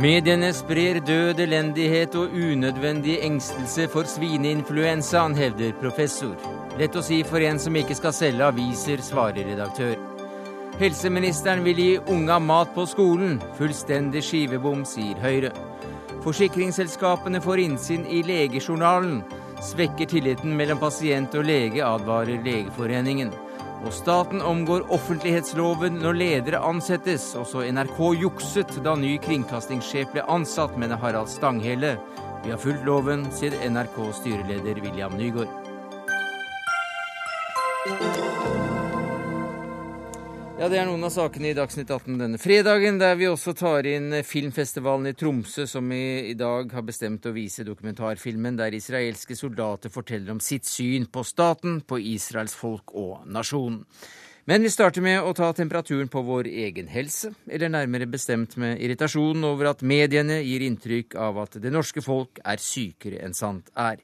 Mediene sprer død, elendighet og unødvendig engstelse for svineinfluensaen, hevder professor. Lett å si for en som ikke skal selge aviser, svarer redaktør. Helseministeren vil gi unga mat på skolen. Fullstendig skivebom, sier Høyre. Forsikringsselskapene får innsyn i legejournalen. Svekker tilliten mellom pasient og lege, advarer Legeforeningen. Og staten omgår offentlighetsloven når ledere ansettes. Også NRK jukset da ny kringkastingssjef ble ansatt, mener Harald Stanghelle. Vi har fulgt loven, sier NRK-styreleder William Nygaard. Ja, Det er noen av sakene i Dagsnytt 18 denne fredagen, der vi også tar inn filmfestivalen i Tromsø, som i, i dag har bestemt å vise dokumentarfilmen der israelske soldater forteller om sitt syn på staten, på Israels folk og nasjonen. Men vi starter med å ta temperaturen på vår egen helse, eller nærmere bestemt med irritasjon over at mediene gir inntrykk av at det norske folk er sykere enn sant er.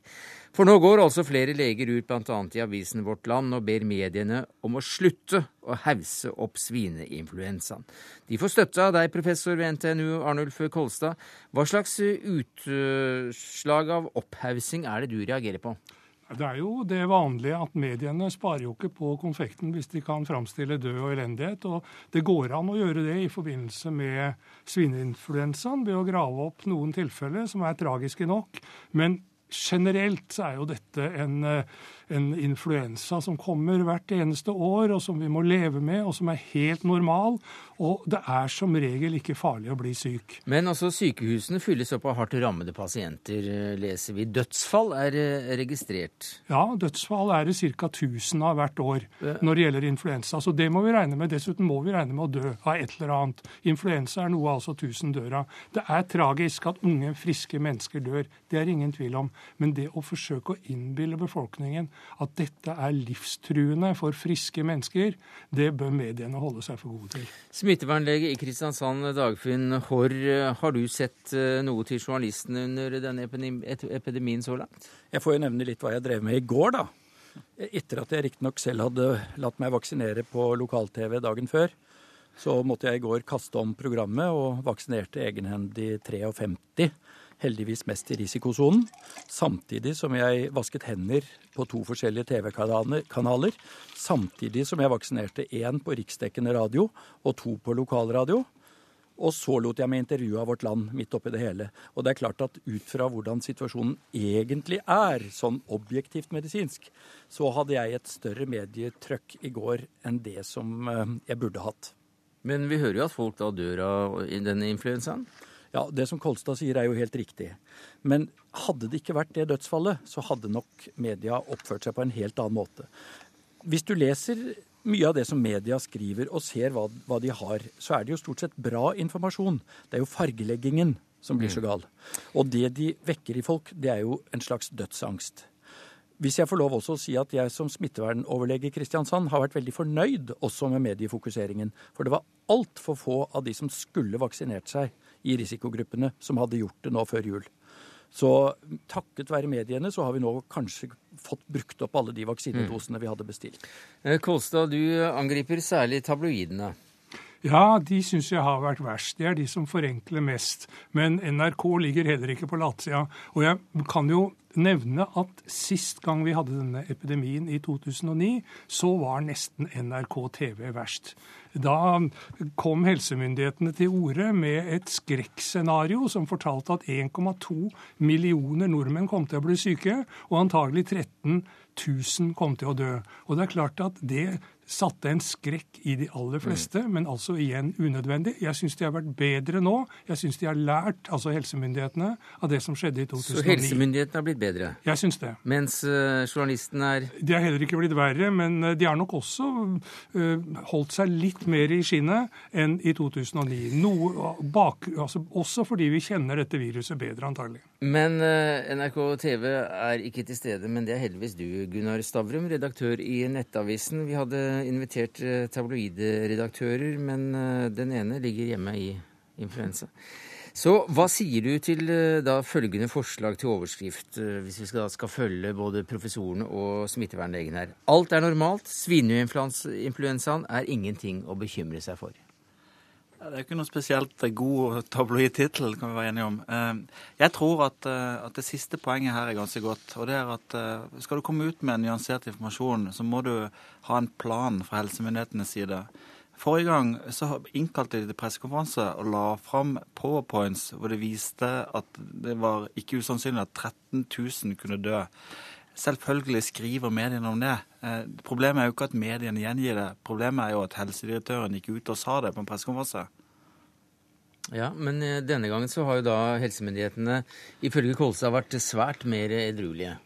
For nå går altså flere leger ut bl.a. i avisen Vårt Land og ber mediene om å slutte å hause opp svineinfluensaen. De får støtte av deg, professor ved NTNU, Arnulf Kolstad. Hva slags utslag av opphausing er det du reagerer på? Det er jo det vanlige at mediene sparer jo ikke på konfekten hvis de kan framstille død og elendighet. Og det går an å gjøre det i forbindelse med svineinfluensaen ved å grave opp noen tilfeller som er tragiske nok. Men generelt så er jo dette en, en, influensa som kommer hvert eneste år, og som vi må leve med, og som er helt normal. Og det er som regel ikke farlig å bli syk. Men altså sykehusene fylles opp av hardt rammede pasienter, leser vi. Dødsfall er registrert? Ja, dødsfall er det ca. 1000 av hvert år når det gjelder influensa. Så det må vi regne med. Dessuten må vi regne med å dø av et eller annet. Influensa er noe altså 1000 dør av. Det er tragisk at unge, friske mennesker dør. Det er ingen tvil om. Men det å forsøke å innbille befolkningen at dette er livstruende for friske mennesker, det bør mediene holde seg for gode til. Smittevernlege i Kristiansand, Dagfinn Haarr. Har du sett eh, noe til journalistene under denne epidemien så langt? Jeg får jo nevne litt hva jeg drev med i går, da. Etter at jeg riktignok selv hadde latt meg vaksinere på lokal-TV dagen før, så måtte jeg i går kaste om programmet og vaksinerte egenhendig 53 heldigvis mest i risikosonen, samtidig som jeg vasket hender på to forskjellige TV-kanaler, samtidig som jeg vaksinerte én på riksdekkende radio og to på lokalradio. Og så lot jeg meg intervjue av Vårt Land midt oppi det hele. Og det er klart at ut fra hvordan situasjonen egentlig er, sånn objektivt medisinsk, så hadde jeg et større medietrøkk i går enn det som eh, jeg burde hatt. Men vi hører jo at folk da dør av denne influensaen? Ja, Det som Kolstad sier, er jo helt riktig. Men hadde det ikke vært det dødsfallet, så hadde nok media oppført seg på en helt annen måte. Hvis du leser mye av det som media skriver, og ser hva, hva de har, så er det jo stort sett bra informasjon. Det er jo fargeleggingen som blir så mm. gal. Og det de vekker i folk, det er jo en slags dødsangst. Hvis jeg får lov også å si at jeg som smittevernoverlege i Kristiansand har vært veldig fornøyd også med mediefokuseringen. For det var altfor få av de som skulle vaksinert seg, i risikogruppene som hadde gjort det nå før jul. Så takket være mediene så har vi nå kanskje fått brukt opp alle de vaksinedosene vi hadde bestilt. Eh, Kolstad, du angriper særlig tabloidene. Ja, de syns jeg har vært verst. Det er de som forenkler mest. Men NRK ligger heller ikke på latsida. Og jeg kan jo nevne at sist gang vi hadde denne epidemien, i 2009, så var nesten NRK TV verst. Da kom helsemyndighetene til orde med et skrekkscenario som fortalte at 1,2 millioner nordmenn kom til å bli syke, og antagelig 13 000 kom til å dø. Og det er klart at det satte en skrekk i de aller fleste, mm. men altså igjen unødvendig. Jeg syns de har vært bedre nå. Jeg syns de har lært, altså helsemyndighetene, av det som skjedde i 2009. Så helsemyndighetene har blitt bedre? Jeg syns det. Mens uh, journalistene er De har heller ikke blitt verre, men uh, de har nok også uh, holdt seg litt mer i skinnet enn i 2009. Noe bak, altså, også fordi vi kjenner dette viruset bedre, antagelig. Men NRK TV er ikke til stede, men det er heldigvis du, Gunnar Stavrum, redaktør i Nettavisen. Vi hadde invitert eh, tabloidredaktører, men eh, den ene ligger hjemme i influensa. Så hva sier du til eh, da følgende forslag til overskrift, hvis vi skal, skal følge både professorene og smittevernlegen her? Alt er normalt, svineinfluensaen er ingenting å bekymre seg for. Det er ikke noe spesielt god tabloid tittel, kan vi være enige om. Eh, jeg tror at, eh, at, det siste poenget her er ganske godt. og det er at eh, Skal du komme ut med nyansert informasjon, så må du ha en plan fra helsemyndighetenes side. Forrige gang så innkalte de til pressekonferanse og la fram powerpoints hvor det viste at det var ikke usannsynlig at 13 000 kunne dø. Selvfølgelig skriver mediene om det. Problemet er jo ikke at mediene gjengir det. Problemet er jo at helsedirektøren gikk ut og sa det på en pressekonferanse. Ja, Men eh, denne gangen så har jo da helsemyndighetene ifølge Kolstad vært svært mer edruelige.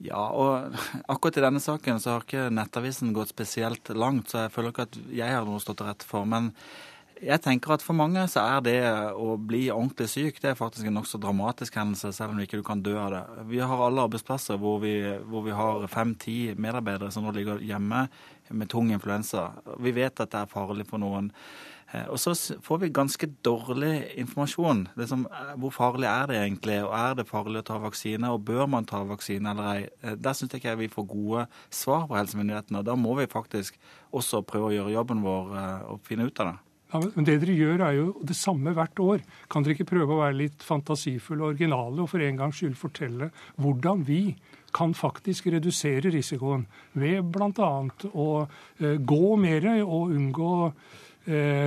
Ja, og akkurat i denne saken så har ikke Nettavisen gått spesielt langt, så jeg føler ikke at jeg har noe stått rett for. Men jeg tenker at for mange så er det å bli ordentlig syk det er faktisk en nokså dramatisk hendelse, selv om ikke du kan dø av det. Vi har alle arbeidsplasser hvor vi, hvor vi har fem-ti medarbeidere som nå ligger hjemme med tung influensa. Vi vet at det er farlig for noen. Eh, og så får vi ganske dårlig informasjon. Som, eh, hvor farlig er det egentlig, og er det farlig å ta vaksine, og bør man ta vaksine eller ei? Eh, der syns jeg ikke vi får gode svar fra helsemyndighetene. og Da må vi faktisk også prøve å gjøre jobben vår og finne ut av det. Ja, men Det dere gjør er jo det samme hvert år. Kan dere ikke prøve å være litt fantasifulle og originale og for en gangs skyld fortelle hvordan vi kan faktisk redusere risikoen ved bl.a. å gå mer og unngå Eh,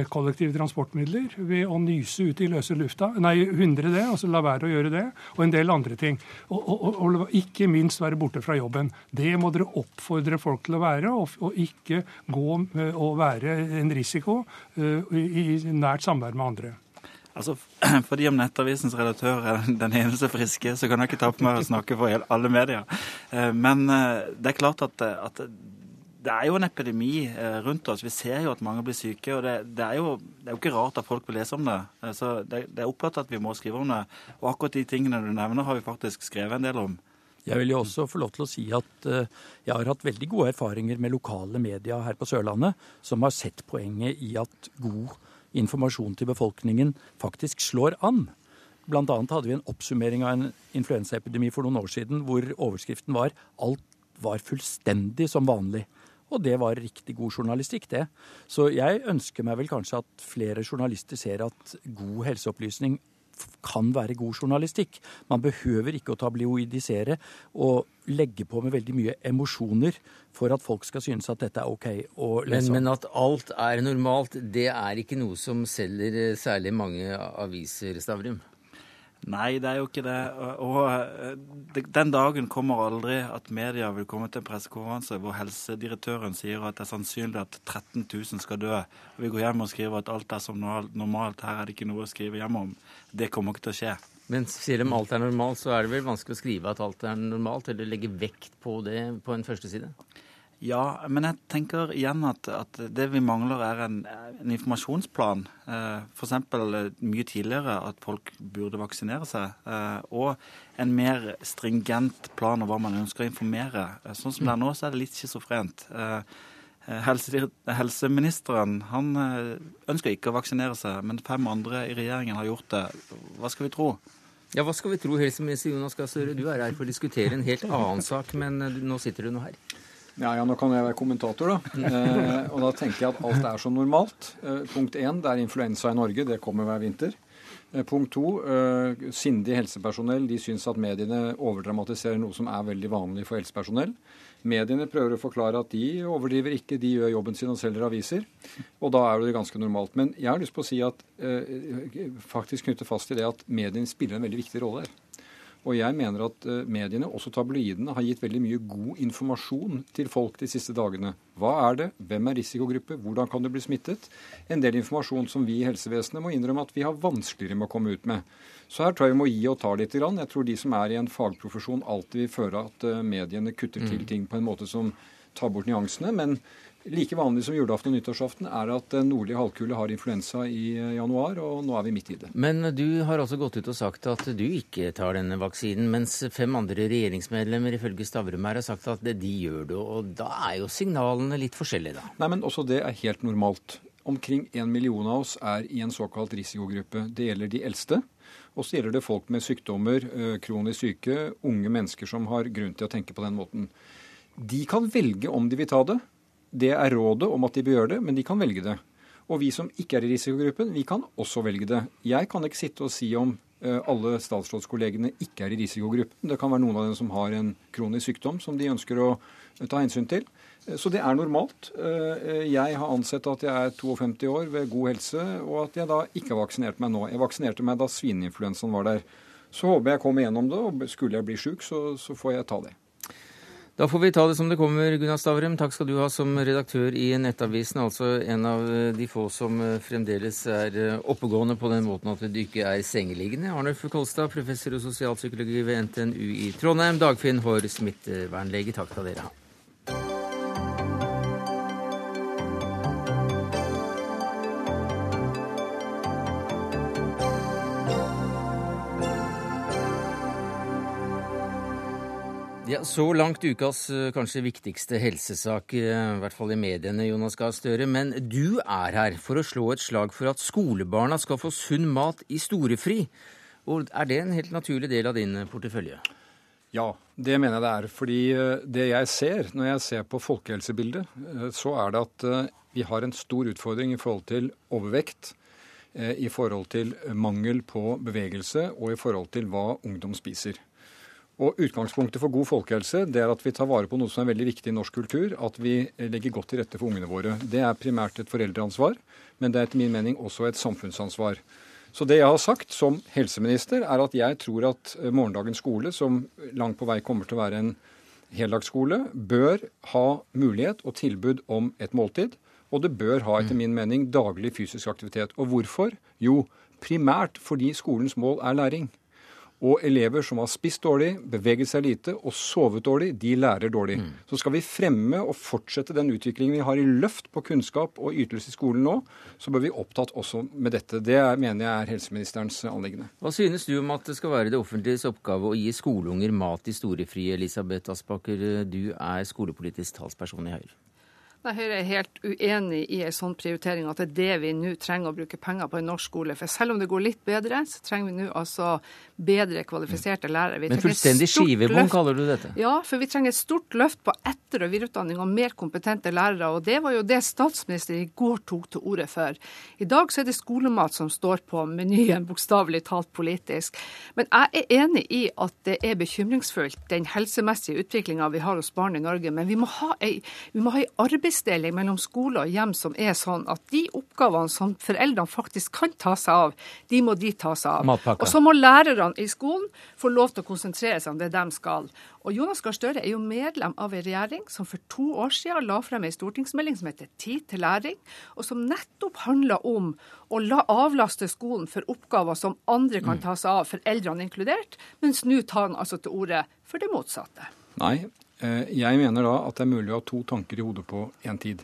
kollektive transportmidler ved å nyse ut i løse lufta. Nei, hundre det, altså la være å gjøre det. Og en del andre ting. Og, og, og ikke minst være borte fra jobben. Det må dere oppfordre folk til å være, og, og ikke gå og være en risiko uh, i, i nært samvær med andre. Altså, Fordi om Nettavisens redaktør er den eneste friske, så kan jeg ikke ta på meg å snakke for alle medier. Eh, men det er klart at, at det er jo en epidemi eh, rundt oss. Vi ser jo at mange blir syke. og Det, det, er, jo, det er, jo, ikke rart at folk vil lese om det. Eh, så det, det er opplagt at vi må skrive om det. Og akkurat de tingene du nevner, har vi faktisk skrevet en del om. Jeg vil jo også få lov til å si at uh, jeg har hatt veldig gode erfaringer med lokale media her på Sørlandet, som har sett poenget i at god informasjon til befolkningen faktisk slår an. Blant annet hadde vi en oppsummering av en influensaepidemi for noen år siden hvor overskriften var 'Alt var fullstendig som vanlig'. Og det var riktig god journalistikk, det. Så jeg ønsker meg vel kanskje at flere journalister ser at god helseopplysning kan være god journalistikk. Man behøver ikke å tabloidisere og legge på med veldig mye emosjoner for at folk skal synes at dette er OK å men, men at alt er normalt, det er ikke noe som selger særlig mange aviser, Stavrum? Nei, det er jo ikke det. Og eh, den dagen kommer aldri at media vil komme til en pressekonferanse hvor helsedirektøren sier at det er sannsynlig at 13 000 skal dø. Vi går hjem og skriver at alt er som normalt, her er det ikke noe å skrive hjem om. Det kommer ikke til å skje. Men sier om alt er normalt, så er det vel vanskelig å skrive at alt er normalt, eller legge vekt på det på en førsteside? Ja, men jeg tenker igjen at, at det vi mangler, er en, en informasjonsplan. Eh, F.eks. Eh, mye tidligere at folk burde vaksinere seg. Eh, og en mer stringent plan av hva man ønsker å informere. Eh, sånn som det er nå, så er det litt schizofrent. Helse, helseministeren han ønsker ikke å vaksinere seg, men fem andre i regjeringen har gjort det. Hva skal vi tro? Ja, Hva skal vi tro, helseminister Jonas Gahr Støre? Du er her for å diskutere en helt annen sak, men nå sitter du nå her. Ja, ja, nå kan jeg være kommentator, da. Eh, og da tenker jeg at alt er som normalt. Eh, punkt én, det er influensa i Norge. Det kommer hver vinter. Eh, punkt to, eh, sindig helsepersonell de syns at mediene overdramatiserer noe som er veldig vanlig for helsepersonell. Mediene prøver å forklare at de overdriver ikke, de gjør jobben sin og selger aviser. Og da er det ganske normalt. Men jeg har lyst på å si at eh, faktisk knytte fast til det at mediene spiller en veldig viktig rolle her. Og jeg mener at eh, mediene, også tabloidene, har gitt veldig mye god informasjon til folk de siste dagene. Hva er det? Hvem er risikogruppe? Hvordan kan du bli smittet? En del informasjon som vi i helsevesenet må innrømme at vi har vanskeligere med å komme ut med. Så her tror jeg vi må gi og ta litt. Jeg tror de som er i en fagprofesjon alltid vil føre at eh, mediene kutter til mm. ting på en måte som tar bort nyansene. Men Like vanlig som julaften og nyttårsaften er at den nordlige halvkule har influensa i eh, januar, og nå er vi midt i det. Men du har altså gått ut og sagt at du ikke tar denne vaksinen, mens fem andre regjeringsmedlemmer ifølge Stavrum her har sagt at de gjør det. Og da er jo signalene litt forskjellige, da. Nei, men også det er helt normalt. Omkring en million av oss er i en såkalt risikogruppe. Det gjelder de eldste. Og så gjelder det folk med sykdommer, eh, kronisk syke, unge mennesker som har grunn til å tenke på den måten. De kan velge om de vil ta det. Det er rådet om at de bør gjøre det, men de kan velge det. Og vi som ikke er i risikogruppen, vi kan også velge det. Jeg kan ikke sitte og si om eh, alle statsrådskollegene ikke er i risikogruppen. Det kan være noen av dem som har en kronisk sykdom som de ønsker å eh, ta hensyn til. Eh, så det er normalt. Jeg har ansett at jeg er 52 år ved god helse, og at jeg da ikke har vaksinert meg nå. Jeg vaksinerte meg da svineinfluensaen var der. Så håper jeg kommer gjennom det, og skulle jeg bli sjuk, så, så får jeg ta det. Da får vi ta det som det kommer, Gunnar Stavrum. Takk skal du ha som redaktør i Nettavisen. Altså en av de få som fremdeles er oppegående på den måten at du ikke er sengeliggende. Arnulf Kolstad, professor i sosialpsykologi ved NTNU i Trondheim. Dagfinn Haarr, smittevernlege. Takk skal dere ha. Ja, Så langt ukas eh, kanskje viktigste helsesak, eh, i hvert fall i mediene, Jonas Gahr Støre. Men du er her for å slå et slag for at skolebarna skal få sunn mat i storefri. Og Er det en helt naturlig del av din portefølje? Ja, det mener jeg det er. Fordi eh, det jeg ser når jeg ser på folkehelsebildet, så er det at vi har en stor utfordring i forhold til overvekt, i forhold til mangel på bevegelse og i forhold til hva ungdom spiser. Og Utgangspunktet for god folkehelse det er at vi tar vare på noe som er veldig viktig i norsk kultur. At vi legger godt til rette for ungene våre. Det er primært et foreldreansvar, men det er etter min mening også et samfunnsansvar. Så det jeg har sagt som helseminister, er at jeg tror at eh, morgendagens skole, som langt på vei kommer til å være en heldagsskole, bør ha mulighet og tilbud om et måltid. Og det bør ha, etter min mening, daglig fysisk aktivitet. Og hvorfor? Jo, primært fordi skolens mål er læring. Og elever som har spist dårlig, beveget seg lite og sovet dårlig, de lærer dårlig. Mm. Så skal vi fremme og fortsette den utviklingen vi har i løft på kunnskap og ytelse i skolen nå, så bør vi opptatt også med dette. Det mener jeg er helseministerens anliggende. Hva synes du om at det skal være det offentliges oppgave å gi skoleunger mat i storefri? Elisabeth Aspaker, du er skolepolitisk talsperson i Høyre. Nei, Høyre er helt uenig i en sånn prioritering, at det er det vi nå trenger å bruke penger på i norsk skole. For selv om det går litt bedre, så trenger vi nå altså bedre kvalifiserte lærere. Vi Men fullstendig skivebom kaller du dette? Ja, for vi trenger et stort løft på etter- og videreutdanning og mer kompetente lærere. Og det var jo det statsministeren i går tok til orde for. I dag så er det skolemat som står på menyen, bokstavelig talt politisk. Men jeg er enig i at det er bekymringsfullt, den helsemessige utviklinga vi har hos barn i Norge. Men vi må ha ei, må ha ei arbeidsdeling mellom skole og hjem som er sånn at de oppgavene som foreldrene faktisk kan ta seg av, de må de ta seg av. Matpakka. Og så må lærerne i skolen får lov til å konsentrere seg om det de skal. Og Jonas Gahr Støre er jo medlem av en regjering som for to år siden la frem en stortingsmelding som heter Tid til læring, og som nettopp handler om å la avlaste skolen for oppgaver som andre kan ta seg av, foreldrene inkludert, mens nå tar han altså til orde for det motsatte. Nei, Eh, jeg mener da at det er mulig å ha to tanker i hodet på én tid.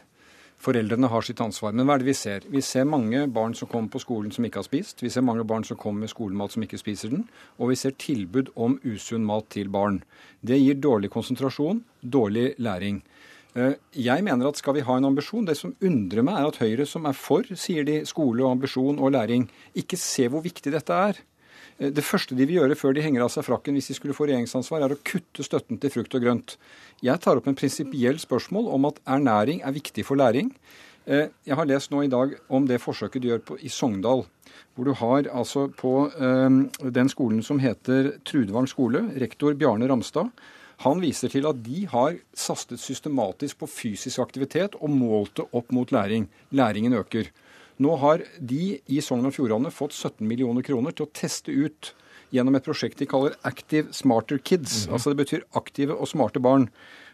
Foreldrene har sitt ansvar. Men hva er det vi ser? Vi ser mange barn som kommer på skolen som ikke har spist. Vi ser mange barn som kommer med skolemat som ikke spiser den. Og vi ser tilbud om usunn mat til barn. Det gir dårlig konsentrasjon, dårlig læring. Eh, jeg mener at skal vi ha en ambisjon Det som undrer meg, er at Høyre, som er for, sier de, skole og ambisjon og læring, ikke ser hvor viktig dette er. Eh, det første de vil gjøre før de henger av seg frakken hvis de skulle få regjeringsansvar, er å kutte støtten til frukt og grønt. Jeg tar opp en prinsipiell spørsmål om at ernæring er viktig for læring. Eh, jeg har lest nå i dag om det forsøket du gjør på, i Sogndal. Hvor du har altså på um, den skolen som heter Trudvang skole, rektor Bjarne Ramstad. Han viser til at de har sastet systematisk på fysisk aktivitet og målt det opp mot læring. Læringen øker. Nå har de i Sogn og Fjordane fått 17 millioner kroner til å teste ut gjennom et prosjekt de kaller Active Smarter Kids. Mm -hmm. Altså det betyr aktive og smarte barn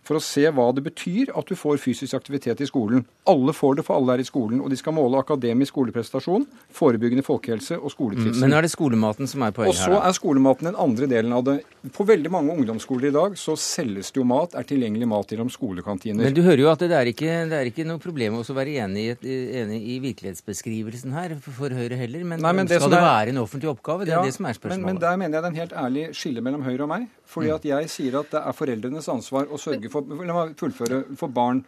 for å se hva det betyr at du får fysisk aktivitet i skolen. Alle får det, for alle er i skolen. Og de skal måle akademisk skoleprestasjon, forebyggende folkehelse og skoletrivsel. Men er det skolematen som er poenget her? Og så er skolematen den andre delen av det. På veldig mange ungdomsskoler i dag så selges det jo mat, er tilgjengelig mat gjennom skolekantiner. Men du hører jo at det er ikke, det er ikke noe problem å være enig i, enig i, virkelighetsbeskrivelsen her for Høyre heller. Men, Nei, men det skal det er, være en offentlig oppgave? Det er det som er spørsmålet. Men, men der mener jeg det er en helt ærlig skille mellom Høyre og meg. Fordi mm. at jeg sier at det er foreldrenes ansvar å sørge for for, la meg fullføre for barn,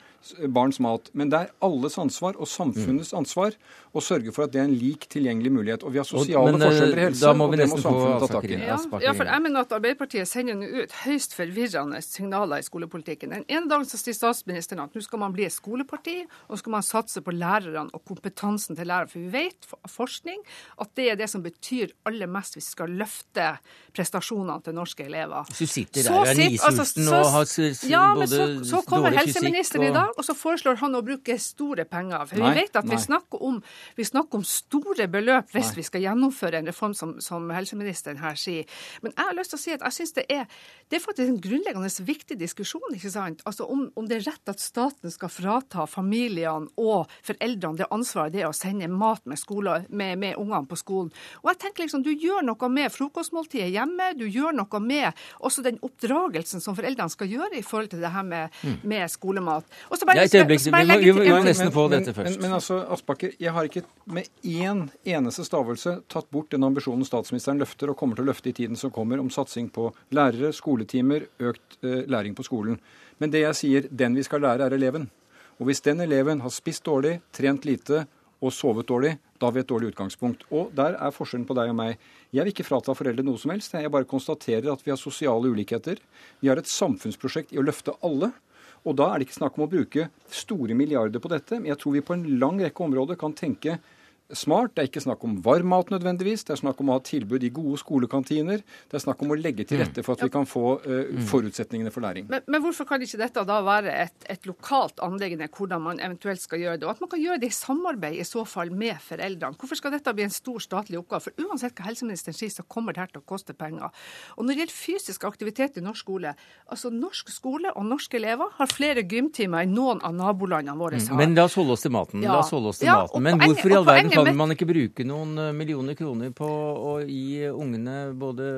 barns mat. Men det er alles ansvar og samfunnets ansvar å sørge for at det er en lik tilgjengelig mulighet. Og vi har sosiale Men, eh, forskjeller i helse, da må og det må samfunnet ta tak i. Ja, ja, for jeg mener at Arbeiderpartiet sender nå ut høyst forvirrende signaler i skolepolitikken. Den ene dagen så sier statsministeren at nå skal man bli et skoleparti, og skal man satse på lærerne og kompetansen til lærere. For vi vet av forskning at det er det som betyr aller mest hvis vi skal løfte prestasjonene til norske elever. Så sitter der og er sitt- altså, så- og har ja, men så, så kommer helseministeren og... i dag, og så foreslår han å bruke store penger. For Nei, vi vet at vi snakker, om, vi snakker om store beløp hvis vi skal gjennomføre en reform som, som helseministeren her sier. Men jeg har lyst til å si at jeg syns det er det er faktisk en grunnleggende viktig diskusjon. ikke sant? Altså om, om det er rett at staten skal frata familiene og foreldrene det ansvaret det er å sende mat med, skole, med, med ungene på skolen. Og jeg tenker liksom, Du gjør noe med frokostmåltidet hjemme, du gjør noe med også den oppdragelsen som foreldrene skal gjøre i forhold til det her med, med skolemat. Og så bare, Ja, øyeblikk, så bare vi må- vi må- nesten få dette først. Men, men altså, Aspaker, jeg har ikke med én eneste stavelse tatt bort den ambisjonen statsministeren løfter og kommer til å løfte i tiden som kommer, om satsing på lærere, skoletimer, økt uh, læring på skolen. Men det jeg sier, den vi skal lære, er eleven. Og hvis den eleven har spist dårlig, trent lite og sovet dårlig, da har vi et dårlig utgangspunkt. Og der er forskjellen på deg og meg. Jeg vil ikke frata foreldre noe som helst. Jeg bare konstaterer at vi har sosiale ulikheter. Vi har et samfunnsprosjekt i å løfte alle. Og da er det ikke snakk om å bruke store milliarder på dette, men jeg tror vi på en lang rekke områder kan tenke smart. Det er ikke snakk om varm mat nødvendigvis. Det er snakk om å ha tilbud i gode skolekantiner. Det er snakk om å legge til rette for at vi kan få uh, forutsetningene for læring. Men, men hvorfor kan ikke dette da være et, et lokalt anliggende, hvordan man eventuelt skal gjøre det? Og at man kan gjøre det i samarbeid i så fall med foreldrene. Hvorfor skal dette bli en stor statlig oppgave? For uansett hva helseministeren sier, så kommer det her til å koste penger. Og når det gjelder fysisk aktivitet i norsk skole, altså norsk skole og norske elever har flere gymtimer enn noen av nabolandene våre har. Mm. Men la oss holde oss til maten. Ja. La oss holde oss til Ja, maten. Men hvorfor i all verden kan man ikke bruke noen eh, millioner kroner på å gi ungene både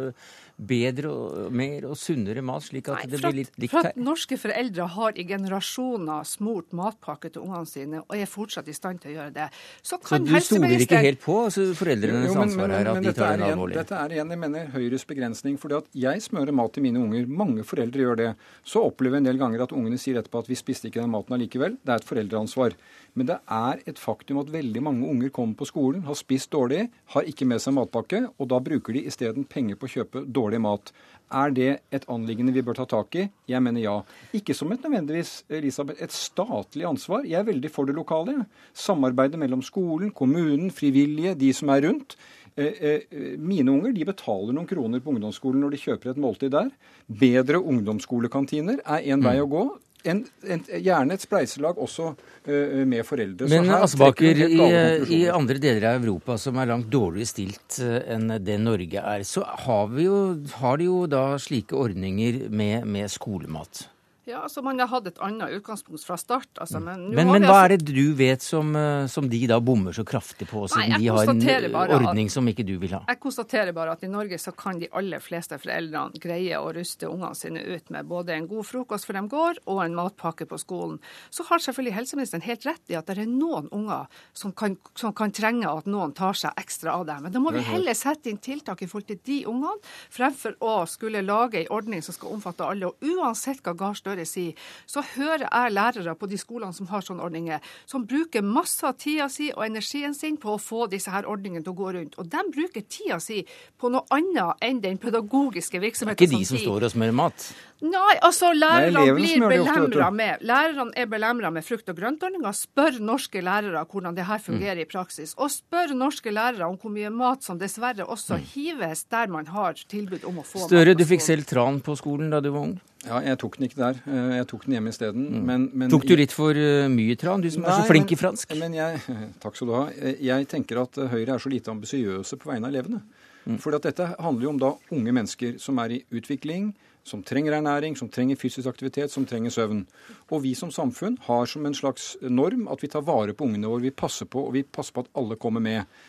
bedre og mer og sunnere mat, slik at Nei, det blir litt at, likt for her? at norske foreldre har i generasjoner smurt matpakke til ungene sine, og er fortsatt i stand til å gjøre det. Så Så kan du stoler ikke helt på altså, foreldrenes Jo, men- ansvar men- her, men at de tar det alvorlig? Dette er igjen, jeg mener, Høyres begrensning. fordi at jeg smører mat til mine unger. Mange foreldre gjør det. Så opplever jeg en del ganger at ungene sier etterpå at vi spiste ikke den maten allikevel. Det er et foreldreansvar. Men det er et faktum at veldig mange unger kommer på skolen, har spist dårlig, har ikke med seg matpakke, og da bruker de isteden penger på å kjøpe dårlig mat. Er det et anliggende vi bør ta tak i? Jeg mener ja. Ikke som et nødvendigvis Elisabeth, et statlig ansvar. Jeg er veldig for det lokale. Samarbeidet mellom skolen, kommunen, frivillige, de som er rundt. Eh, eh, Mine unger de betaler noen kroner på ungdomsskolen når de kjøper et måltid der. Bedre ungdomsskolekantiner er en vei å gå. En, en, gjerne et spleiselag også uh, med foreldre. Men Aspaker, trekker i, i andre deler av Europa som er langt dårligere stilt eh, enn det Norge er, så har, vi jo, har de jo da slike ordninger med, med skolemat. Ja, altså Man har hatt et annet utgangspunkt fra start. Altså, men Men, men vi hva altså- er det du vet som, eh, som de da bommer så kraftig på, siden Nei, de har en eh, at- ordning som ikke du vil ha? Jeg konstaterer bare at i Norge så kan de aller fleste foreldrene greie å ruste ungene sine ut med både en god frokost før de går, og en matpakke på skolen. Så har selvfølgelig helseministeren helt rett i at det er noen unger som kan, som kan trenge at noen tar seg ekstra av dem. Men da må vi heller sette inn tiltak i forhold til de ungene, fremfor å skulle lage en ordning som skal omfatte alle. Og uansett hva Gahr Støre sier, så hører jeg lærere på de skolene som har sånne ordninger, som bruker masse av tida si og energien sin på å få disse her ordningene til å gå rundt. Og de bruker tida si på noe annet enn den pedagogiske virksomheten Det er Ikke de som som står og smører mat? Nei, altså lærerne blir belemra med Lærerne er belemra med frukt- og grøntordninga. Spør norske lærere hvordan det her fungerer i praksis. Og spør norske lærere om hvor mye mat som dessverre også hives der man har tilbud om å få Støre, mat du fikk selv tran på skolen da du var ung. Ja, jeg tok den ikke der. Eh, Jeg tok den hjemme isteden. Men, men Tok du litt for eh, mye tran, du som er så flink men- i fransk? Men jeg, takk skal du ha. Jeg tenker at Høyre er så lite ambisiøse på vegne av elevene. Mm. For dette handler jo om da unge mennesker som er i utvikling, som trenger ernæring, som trenger fysisk aktivitet, som trenger søvn. Og vi som samfunn har som en slags norm at vi tar vare på ungene våre. Vi passer på, og vi passer på at alle kommer med.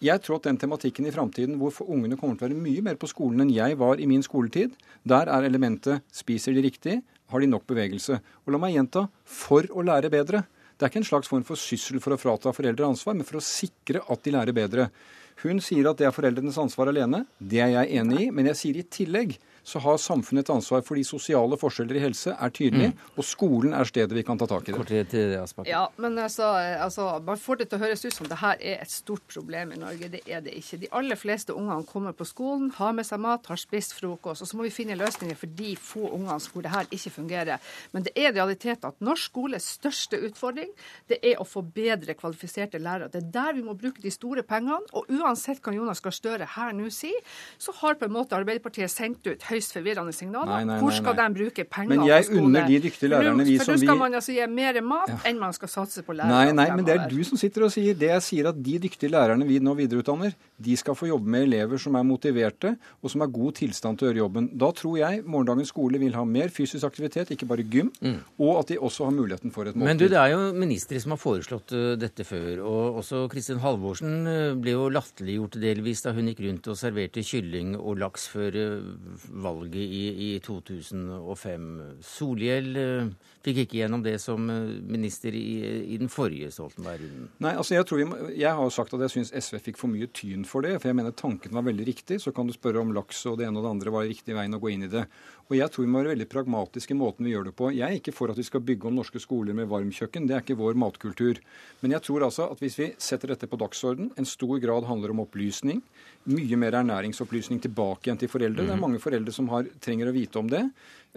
Jeg tror at den tematikken i framtiden hvor ungene kommer til å være mye mer på skolen enn jeg var i min skoletid, der er elementet spiser de riktig, har de nok bevegelse. Og la meg gjenta for å lære bedre. Det er ikke en slags form for syssel for å frata foreldre ansvar, men for å sikre at de lærer bedre. Hun sier at det er foreldrenes ansvar alene. Det er jeg enig i. Men jeg sier i tillegg så har samfunnet et ansvar fordi sosiale forskjeller i helse er tydelige, mm. og skolen er stedet vi kan ta tak i det. til Ja, men altså, altså, Man får det til å høres ut som det her er et stort problem i Norge. Det er det ikke. De aller fleste ungene kommer på skolen, har med seg mat, har spist frokost. Og så må vi finne løsninger for de få ungene hvor det her ikke fungerer. Men det er realiteten at norsk skoles største utfordring det er å få bedre kvalifiserte lærere. Det er der vi må bruke de store pengene. Og uansett hva Jonas Gahr Støre her nå sier, så har på en måte Arbeiderpartiet sendt ut høyst forvirrende signaler. Nei, nei, nei, Hvor skal de bruke penger men jeg på skole? unner de dyktige lærerne vi For nå skal man altså gi mer mat ja. enn man skal satse på lærere. Nei, nei, men det er du som sitter og sier det. Jeg sier at de dyktige lærerne vi nå videreutdanner, de skal få jobbe med elever som er motiverte, og som har god tilstand til å gjøre jobben. Da tror jeg morgendagens skole vil ha mer fysisk aktivitet, ikke bare gym, mm. og at de også har muligheten for et måltid. Men du, det er jo ministre som har foreslått uh, dette før, og også Kristin Halvorsen uh, ble jo latterliggjort delvis da hun gikk rundt og serverte kylling og laks før uh, valget i, i 2005. Solhjell fikk ikke gjennom det som minister i, i den forrige Stoltenberg-runden. Nei, altså jeg, vi, jeg har jo sagt at jeg syns SV fikk for mye tyn for det. For jeg mener tanken var veldig riktig. Så kan du spørre om laks og det ene og det andre var riktig veien å gå inn i det. Og jeg tror vi må være veldig pragmatiske i måten vi gjør det på. Jeg er ikke for at vi skal bygge om norske skoler med varmkjøkken. Det er ikke vår matkultur. Men jeg tror altså at hvis vi setter dette på dagsorden, en stor grad handler om opplysning, mye mer ernæringsopplysning tilbake igjen til foreldre. Det er mhm. mange foreldre som har, trenger å vite om det.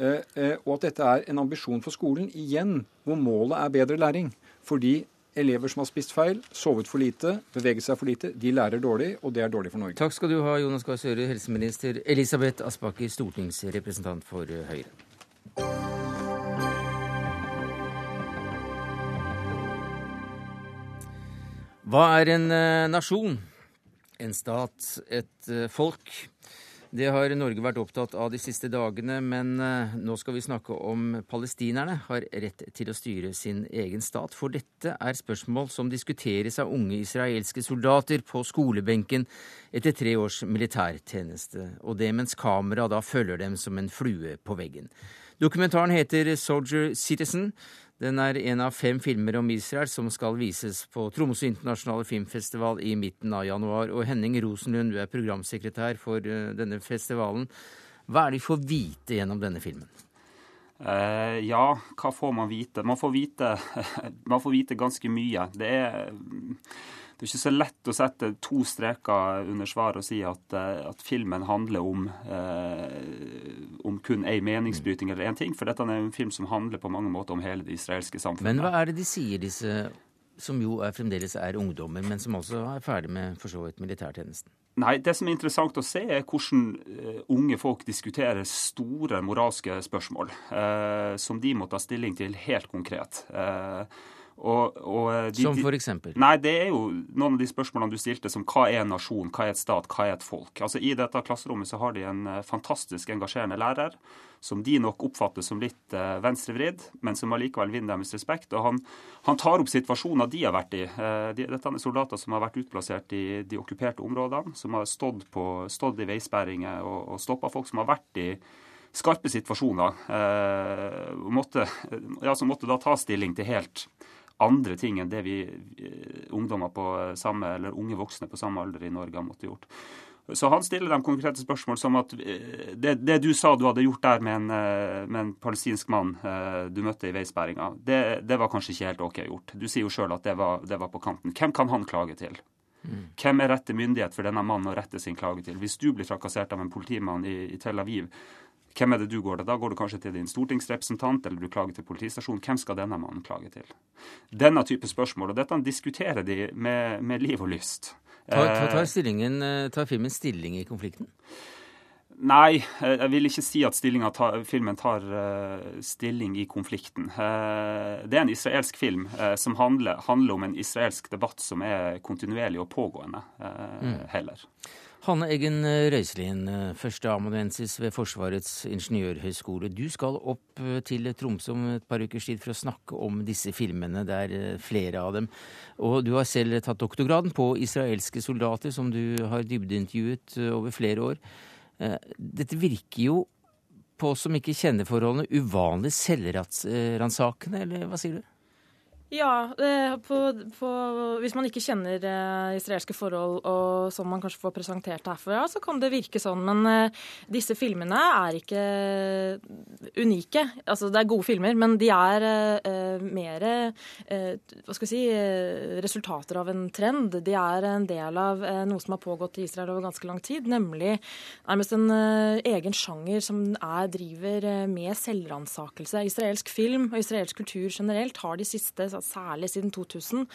Eh, eh, og at dette er en ambisjon for skolen, igjen, hvor målet er bedre læring. Fordi Elever som har spist feil, sovet for lite, beveget seg for lite, de lærer dårlig, og det er dårlig for Norge. Takk skal du ha, Jonas Gahr Støre, helseminister Elisabeth Aspaker, stortingsrepresentant for Høyre. Hva er en eh, nasjon? En stat, et eh, folk? Det har Norge vært opptatt av de siste dagene, men eh, nå skal vi snakke om palestinerne har rett til å styre sin egen stat. For dette er spørsmål som diskuteres av unge israelske soldater på skolebenken etter tre års militærtjeneste, og det mens kamera da følger dem som en flue på veggen. Dokumentaren heter Soldier Citizen. Den er en av fem filmer om Israel som skal vises på Tromsø internasjonale filmfestival i midten av januar. Og Henning Rosenlund, du er programsekretær for eh, denne festivalen. Hva er det vi får vite gjennom denne filmen? Uh, ja, hva får man vite? Man får vite, man får vite ganske mye. Det er det er ikke så lett å sette to streker under svaret og si at, eh, at filmen handler om, eh, om kun ei meningsbryting eller én ting. For dette er en film som handler på mange måter om hele det israelske samfunnet. Men hva er det de sier, disse som jo er, fremdeles er ungdommer, men som også er ferdig med for så vidt militærtjenesten? Nei, Det som er interessant å se, er hvordan uh, unge folk diskuterer store moralske spørsmål eh, som de må ta stilling til helt konkret. Uh, og, og eh, de, som for eksempel? Nei, det er jo noen av de spørsmålene du stilte, som hva er en nasjon, hva er et stat, hva er et folk? Altså I dette klasserommet så har de en eh, fantastisk engasjerende lærer, som de nok oppfatter som litt eh, venstrevridd, men som allikevel vinner deres respekt. Og han, han, tar opp situasjoner de har vært i. De, dette er soldater som har vært utplassert i de okkuperte områdene, som har stått, på, stått i veisperringer og, og stoppa folk som har vært i skarpe situasjoner. Eh, måtte, ja, som måtte da ta stilling til helt andre ting enn det vi eh, ungdommer på samme, eller unge voksne på samme alder i Norge har måttet gjort. Så han stiller dem konkrete spørsmål som at eh, det, det, du sa du hadde gjort der med en, eh, med en palestinsk mann du møtte i veisperringa, det, det, var kanskje ikke helt OK gjort. Du sier jo sjøl at det var, det var, på kanten. Hvem kan han klage til? Mm. Hvem er rette myndighet for denne mannen å rette sin klage til? Hvis du blir trakassert av en politimann i, i Tel Aviv, hvem er det du går til? Da går du kanskje til din stortingsrepresentant, eller du klager til politistasjonen. Hvem skal denne mannen klage til? Denne type spørsmål. Og dette diskuterer de med, med liv og lyst. Tar, tar, tar, tar filmen stilling i konflikten? Nei, jeg vil ikke si at tar, filmen tar uh, stilling i konflikten. Uh, det er en israelsk film uh, som handler, handler, om en israelsk debatt som er kontinuerlig og pågående, mm. heller. Hanne Eggen Røiselien, førsteamanuensis ved Forsvarets ingeniørhøgskole. Du skal opp til Tromsø om et par ukers tid for å snakke om disse filmene. Det er flere av dem. Og du har selv tatt doktorgraden på israelske soldater, som du har dybdeintervjuet over flere år. Eh, dette virker jo på som ikke kjenner forholdene, uvanlig selvransakende, eller hva sier du? Ja, på, på, hvis man ikke kjenner uh, israelske forhold og som man kanskje får presentert herfra, så kan det virke sånn. Men uh, disse filmene er ikke unike. Altså, det er gode filmer, men de er uh, mer hva skal vi si, resultater av en trend. De er en del av noe som har pågått i Israel over ganske lang tid, nemlig nærmest en egen sjanger som er, driver med selvransakelse. Israelsk film og israelsk kultur generelt har de siste særlig siden 2000,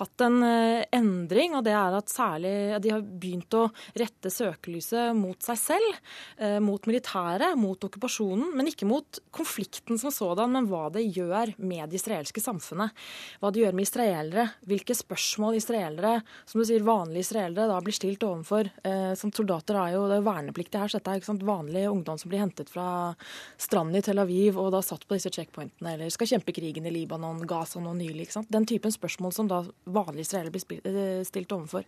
hatt en eh, endring. Og det er at særlig de har begynt å rette søkelyset mot seg selv, eh, mot militæret, mot okkupasjonen. Men ikke mot konflikten som sådan, men hva det gjør med det israelske samfunnet. Hva det gjør med israelere. Hvilke spørsmål israelere, som du sier vanlige israelere, da blir stilt overfor. Eh, som soldater er jo det er vernepliktig her, så dette er ikke sant, vanlig ungdom som blir hentet fra stranden i Tel Aviv og da satt på disse checkpointene, eller skal kjempe krigen i Libanon, Gaza nå nylig sant? Den typen spørsmål som da vanlige israelere blir eh, stilt overfor.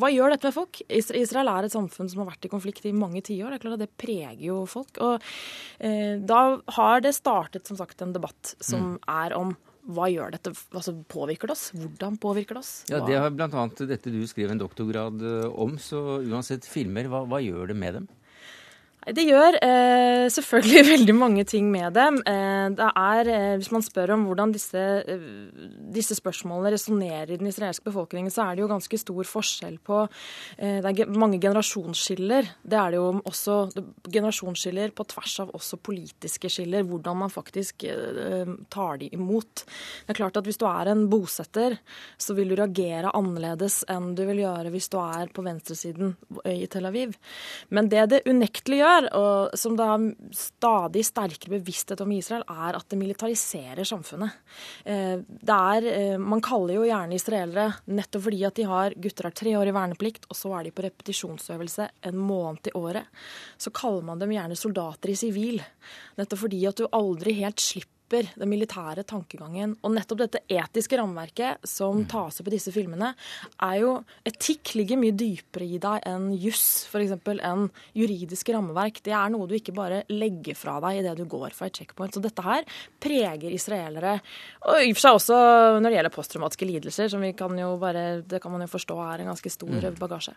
Hva gjør dette med folk? Israel er et samfunn som har vært i konflikt i mange tiår. Det er klart at det preger jo folk. Og eh, da har det startet som sagt en debatt som mm. er om hva gjør dette, altså Påvirker det oss? Hvordan påvirker det oss? Hva? Ja, Det har bl.a. dette du skriver en doktorgrad eh, om. Så uansett filmer, hva, hva gjør det med dem? Det gjør eh, selvfølgelig veldig mange ting med dem. Eh, det er, eh, Hvis man spør om hvordan disse, eh, disse spørsmålene resonnerer i den israelske befolkningen, så er det jo ganske stor forskjell på eh, Det er mange generasjonsskiller. Det er det jo også generasjonsskiller på tvers av også politiske skiller. Hvordan man faktisk eh, tar de imot. Det er klart at Hvis du er en bosetter, så vil du reagere annerledes enn du vil gjøre hvis du er på venstresiden i Tel Aviv. Men det det unektelig gjør, gjør, og som det har stadig sterkere bevissthet om Israel, er at det militariserer samfunnet. Eh, det er, eh, man kaller jo gjerne israelere nettopp fordi at de har gutter har tre år i verneplikt, og så er de på repetisjonsøvelse en måned i året. Så kaller man dem gjerne soldater i sivil. Nettopp fordi at du aldri helt slipper slipper den militære tankegangen. Og nettopp dette etiske rammeverket som mm. tas opp i disse filmene, er jo Etikk ligger mye dypere i deg enn juss, f.eks. enn juridiske rammeverk. Det er noe du ikke bare legger fra deg idet du går fra et checkpoint. Så dette her preger israelere. Og i og for seg også når det gjelder posttraumatiske lidelser, som vi kan jo bare, det kan man jo forstå er en ganske stor mm. bagasje.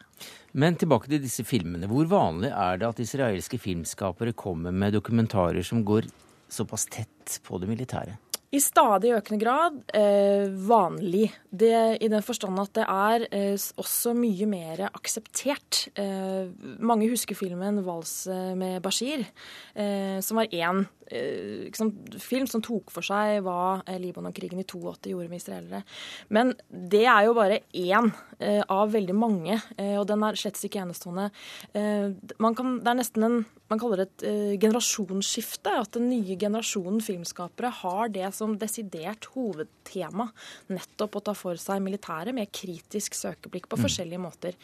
Men tilbake til disse filmene. Hvor vanlig er det at israelske filmskapere kommer med dokumentarer som går såpass tett på det militære? I stadig økende grad eh, vanlig. Det, I den forstand at det er eh, også mye mer akseptert. Eh, mange husker filmen 'Vals med Bashir', eh, som var én liksom, film som tok for seg hva eh, Libanon-krigen i 82 gjorde med israelere. Men det er jo bare én eh, av veldig mange, eh, og den er slett ikke enestående. Eh, man kan, det er nesten en man kaller det et eh, generasjonsskifte. At den nye generasjonen filmskapere har det som desidert hovedtema. Nettopp å ta for seg militæret med kritisk søkeblikk på mm. forskjellige måter.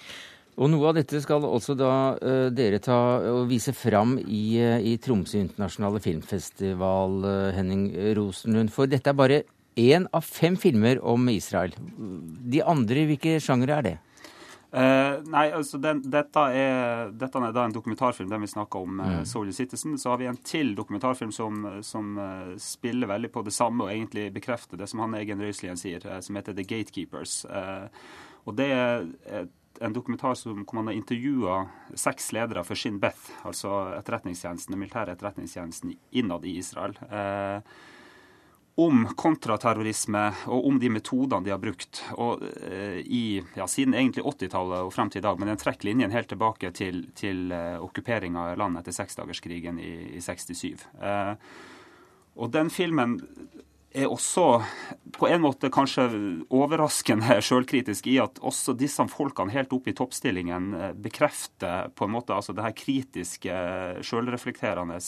Og noe av dette skal også da uh, dere ta og vise fram i, uh, i Tromsø internasjonale filmfestival, uh, Henning Rosenlund. For dette er bare én av fem filmer om Israel. De andre, hvilke sjangere er det? nei, altså den, dette, er, dette, er, da en dokumentarfilm, den vi snakker om, mm. 'Soldier Citizen'. Så har vi en til dokumentarfilm som, som spiller veldig på det samme og egentlig bekrefter det som han Egen Røiselien sier, som heter 'The Gatekeepers'. og det er en dokumentar som, hvor man har intervjua seks ledere for Shin Beth, altså etterretningstjenesten, den militære etterretningstjenesten innad i Israel. Eh, om kontraterrorisme og om de metodene de har brukt. Og, eh, i, ja, siden egentlig 80-tallet og frem til i dag, men den trekker linjen helt tilbake til, til eh, okkuperinga av landet etter seksdagerskrigen i, i 67. Eh, og den filmen er også på en måte kanskje overraskende sjølkritisk i at også disse folkene helt oppe i toppstillingen eh, bekrefter på en måte altså det her kritiske, sjølreflekterende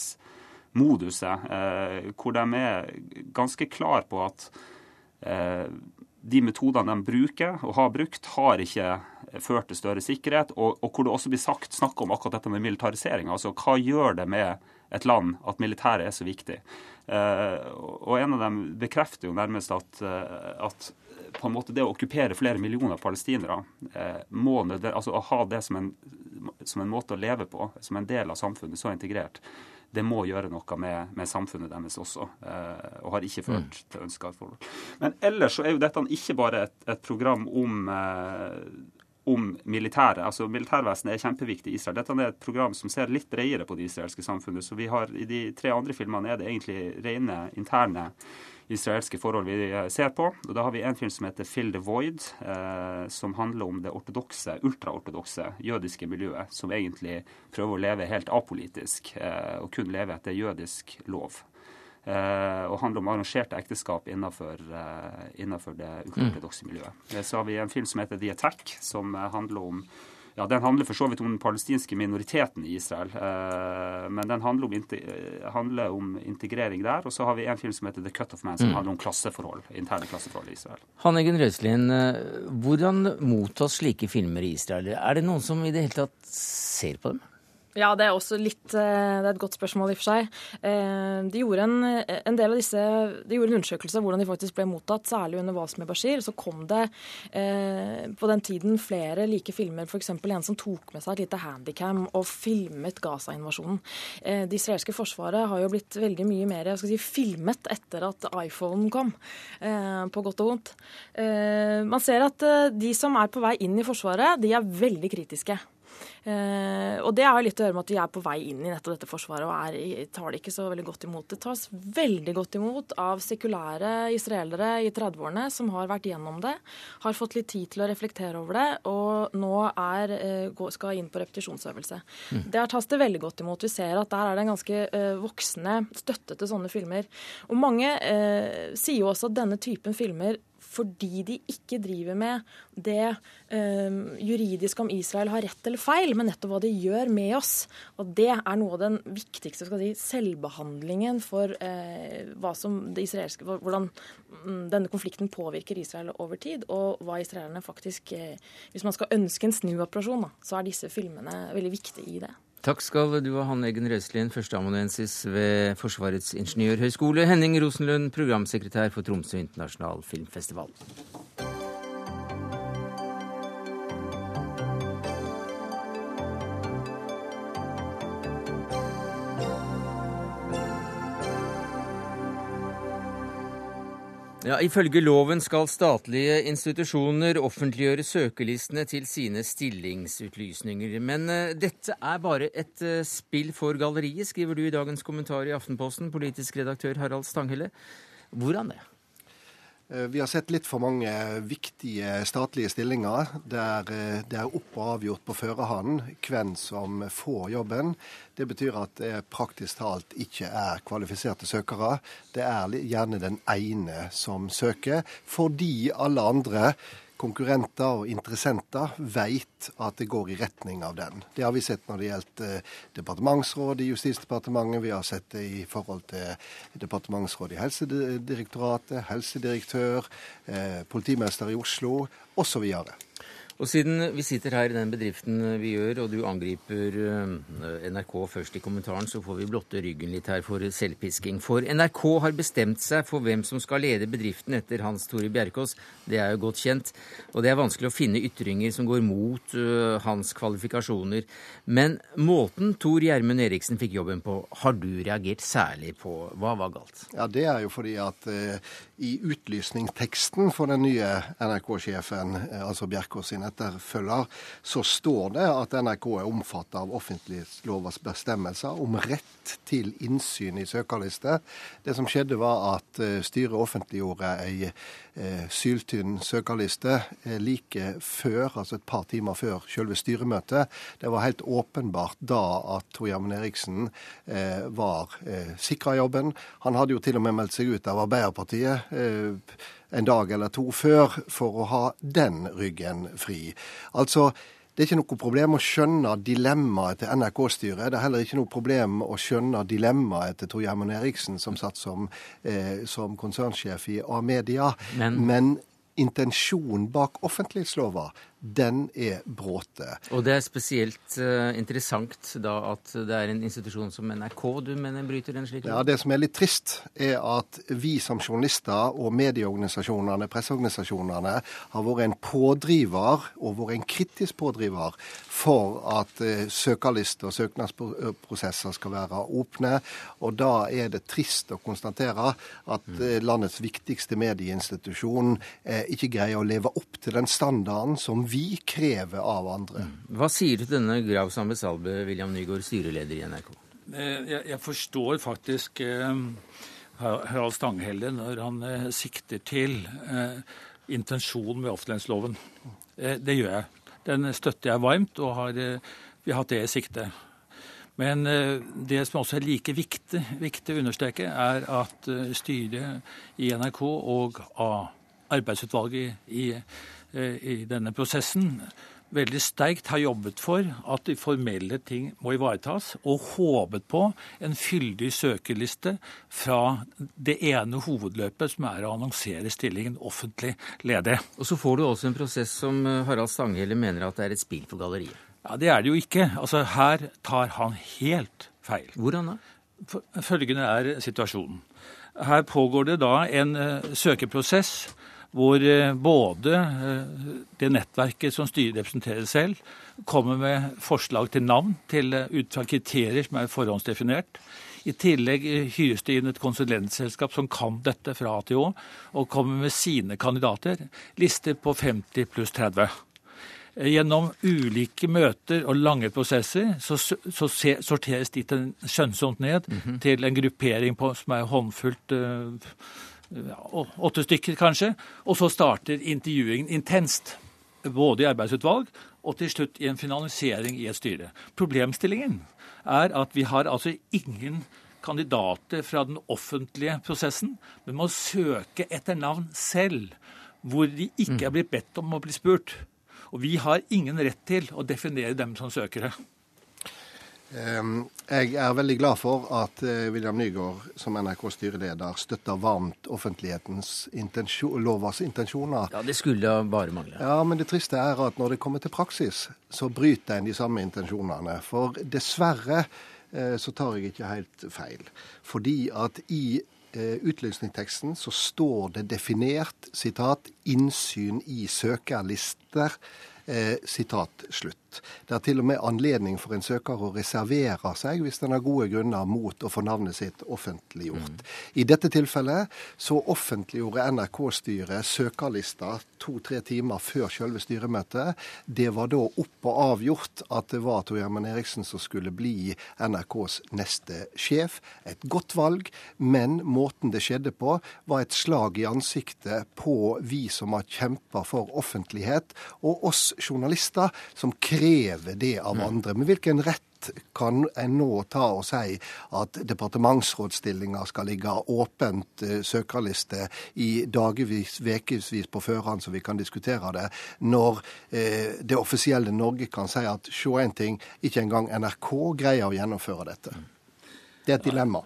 moduset, eh, hvor de er ganske klar på at eh, de metodene de bruker og har brukt, har ikke ført til større sikkerhet. Og, og hvor det også blir sagt snakk om akkurat dette med militarisering. Altså hva gjør det med et land at militæret er så viktig? Eh, og en av dem bekrefter jo nærmest at, eh, at på en måte det å okkupere flere millioner palestinere, eh, må, altså å ha det som en som en måte å leve på, som en del av samfunnet, så integrert, det må gjøre noe med, med samfunnet deres også, eh, og har ikke ført mm. til ønska forhold. Men ellers så er jo dette ikke bare et, et program om om militæret. Altså Militærvesenet er kjempeviktig i Israel. Dette er et program som ser litt bredere på det israelske samfunnet. Så vi har I de tre andre filmene er det egentlig rene interne israelske forhold vi eh, ser på. Og Da har vi en film som heter 'Fill the Void', eh, som handler om det ortodokse, ultraortodokse jødiske miljøet, som egentlig prøver å leve helt apolitisk eh, og kun leve etter jødisk lov. Eh, og handler om arrangerte ekteskap innenfor, eh, innenfor det ultraortodokse miljøet. Eh, så har vi en film som heter 'The Attack', som handler om ja, Den handler for så vidt om den palestinske minoriteten i Israel. Men den handler om, handler om, integrering der. Og så har vi en film som heter 'The Cut of Man', som mm. handler om klasseforhold, interne klasseforhold i Israel. Hanne Gunn Røiselin, eh, hvordan mottas slike filmer i Israel? Er det noen som i det hele tatt ser på dem? Ja, det er også litt eh, Det er et godt spørsmål, i og for seg. Eh, de gjorde en, en del av disse De gjorde en undersøkelse av hvordan de faktisk ble mottatt, særlig under Wasmi Bashir. Så kom det eh, på den tiden flere like filmer, f.eks. en som tok med seg et lite handikam og filmet Gaza-invasjonen. Det israelske forsvaret har jo blitt veldig mye mer si, filmet etter at iPhone kom, på godt og vondt. Man ser at de som er på vei inn i Forsvaret, de er veldig kritiske. Eh, og det har litt å gjøre med at vi er på vei inn i nettopp dette forsvaret og er, tar det ikke så veldig godt imot. Det tas veldig godt imot av sekulære israelere i 30-årene som har vært gjennom det, har fått litt tid til å reflektere over det, og nå er, eh, skal inn på repetisjonsøvelse. Mm. Der tas det veldig godt imot. Vi ser at der er det en ganske uh, voksende støtte til sånne filmer. Og mange eh, sier jo også at denne typen filmer fordi de ikke driver med det eh, juridiske om Israel har rett eller feil, men nettopp hva de gjør med oss. Og det er noe av den viktigste si, selvbehandlingen for eh, hvordan mm, denne konflikten påvirker Israel over tid, og hva israelerne faktisk eh, Hvis man skal ønske en snuoperasjon, så er disse filmene veldig viktige i det. Takk skal du ha, Hanne Eggen Røiselien, førsteamanuensis ved Forsvarets ingeniørhøgskole. Henning Rosenlund, programsekretær for Tromsø internasjonal filmfestival. Ja, Ifølge loven skal statlige institusjoner offentliggjøre søkelistene til sine stillingsutlysninger. Men uh, dette er bare et uh, spill for galleriet, skriver du i dagens kommentar i Aftenposten, politisk redaktør Harald Stanghelle. Hvordan det? Eh, vi har sett litt for mange viktige statlige stillinger der eh, det er opp og avgjort på førerhånd hvem som får jobben. Det betyr at det praktisk talt ikke er kvalifiserte søkere. Det er gjerne den ene som søker, fordi alle andre konkurrenter og interessenter vet at det går i retning av den. Det har vi sett når det gjelder eh, departementsråd i Justisdepartementet, vi har sett det i forhold til departementsråd i Helsedirektoratet, helsedirektør, eh, politimester i Oslo osv. Og siden vi sitter her i den bedriften vi gjør, og du angriper eh, NRK først i kommentaren, så får vi blotte ryggen litt her for selvpisking. For NRK har bestemt seg for hvem som skal lede bedriften etter Hans Tore Bjerkås. Det er jo godt kjent. Og det er vanskelig å finne ytringer som går mot uh, hans kvalifikasjoner. Men måten Tor Gjermund Eriksen fikk jobben på, har du reagert særlig på. Hva var galt? Ja, Det er jo fordi at uh, i utlysningsteksten for den nye NRK-sjefen, eh, altså Bjerkås sin etterfølger, så står det at NRK er omfattet av offentlighetslovas bestemmelser om rett til innsyn i søkerliste. Det som skjedde, var at eh, styret offentliggjorde ei eh, syltynn søkerliste like før, altså et par timer før selve styremøtet. Det var helt åpenbart da at Tor Gjermund Eriksen var sikra jobben. Han hadde jo til og med meldt seg ut av Arbeiderpartiet en dag eller to før for å ha den ryggen fri. Altså, det er ikke noe problem å skjønne dilemmaet til NRK-styret. Det er heller ikke noe problem å skjønne dilemmaet til Tor Gjermund Eriksen, som satt som, eh, som konsernsjef i A-media. Men, Men intensjonen bak offentlighetslova den er bråte. Og det er spesielt uh, interessant da at det er en institusjon som NRK du mener bryter en slik lov? Ja, Det som er litt trist, er at vi som journalister og medieorganisasjonene, presseorganisasjonene, har vært en pådriver, og vært en kritisk pådriver, for at uh, søkerlister og søknadsprosesser skal være åpne. Og da er det trist å konstatere at uh, landets viktigste medieinstitusjon ikke greier å leve opp til den standarden som vi krever av andre. Hva sier du til denne Graus Sambe Salbe, William Nygaard, styreleder i NRK? Eh, jeg, jeg forstår faktisk eh, Harald Stanghelle når han eh, sikter til eh, intensjonen med offentlighetsloven. Eh, det gjør jeg. Den støtter jeg varmt, og har, eh, vi har hatt det i sikte. Men det som også er like viktig, viktig å understreke, er at styret i NRK og arbeidsutvalget i, Eh, i denne prosessen veldig sterkt har jobbet for at de formelle ting må ivaretas, og håpet på en fyldig søkerliste fra det ene hovedløpet, som er å annonsere stillingen offentlig ledig. Og så får du også en prosess som eh, Harald Stanghelle mener at det er et spill for galleriet. Ja, Det er det jo ikke. Altså, Her tar han helt feil. Hvordan da? Følgende er situasjonen. Her pågår det da en uh, søkeprosess hvor eh, både eh, det nettverket som styret representerer selv, kommer med forslag til navn til, eh, ut fra kriterier som er forhåndsdefinert. I tillegg hyres det inn et konsulentselskap som kan dette fra A til Å, og kommer med sine kandidater. Lister på 50 pluss 30. Gjennom ulike møter og lange prosesser så, så sorteres de til skjønnsomt ned mm -hmm. til en gruppering på, som er håndfullt uh, åtte stykker kanskje. Og så starter intervjuingen intenst. Både i arbeidsutvalg og til slutt i en finalisering i et styre. Problemstillingen er at vi har altså ingen kandidater fra den offentlige prosessen, men må søke etter navn selv, hvor de ikke er blitt bedt om å bli spurt. Og vi har ingen rett til å definere dem som søkere. Ehm, jeg er veldig glad for at eh, William Nygaard som NRK-styreleder støtter varmt offentlighetens intensjon, lovas intensjoner. Ja, Det skulle bare mangle. Ja, Men det triste er at når det kommer til praksis, så bryter en de samme intensjonene. For dessverre eh, så tar jeg ikke helt feil. Fordi at i eh, utlysningsteksten så står det definert sitat 'innsyn i søkerlister'. Sitat slutt. Det er til og med anledning for en søker å reservere seg hvis den har gode grunner mot å få navnet sitt offentliggjort. Mm. I dette tilfellet så offentliggjorde NRK-styret søkerlista to-tre timer før selve styremøtet. Det var da opp og avgjort at det var Tor Gjermund Eriksen som skulle bli NRKs neste sjef. Et godt valg, men måten det skjedde på, var et slag i ansiktet på vi som har kjempa for offentlighet, og oss journalister som krever krever det av mm. andre. Med hvilken rett kan en nå ta og si at departementsrådsstillinger skal ligge åpent uh, søkerliste i dagevis, ukevis på førhånd, så vi kan diskutere det, når eh, det offisielle Norge kan si at se en ting, ikke engang NRK greier å gjennomføre dette. Det er et dilemma.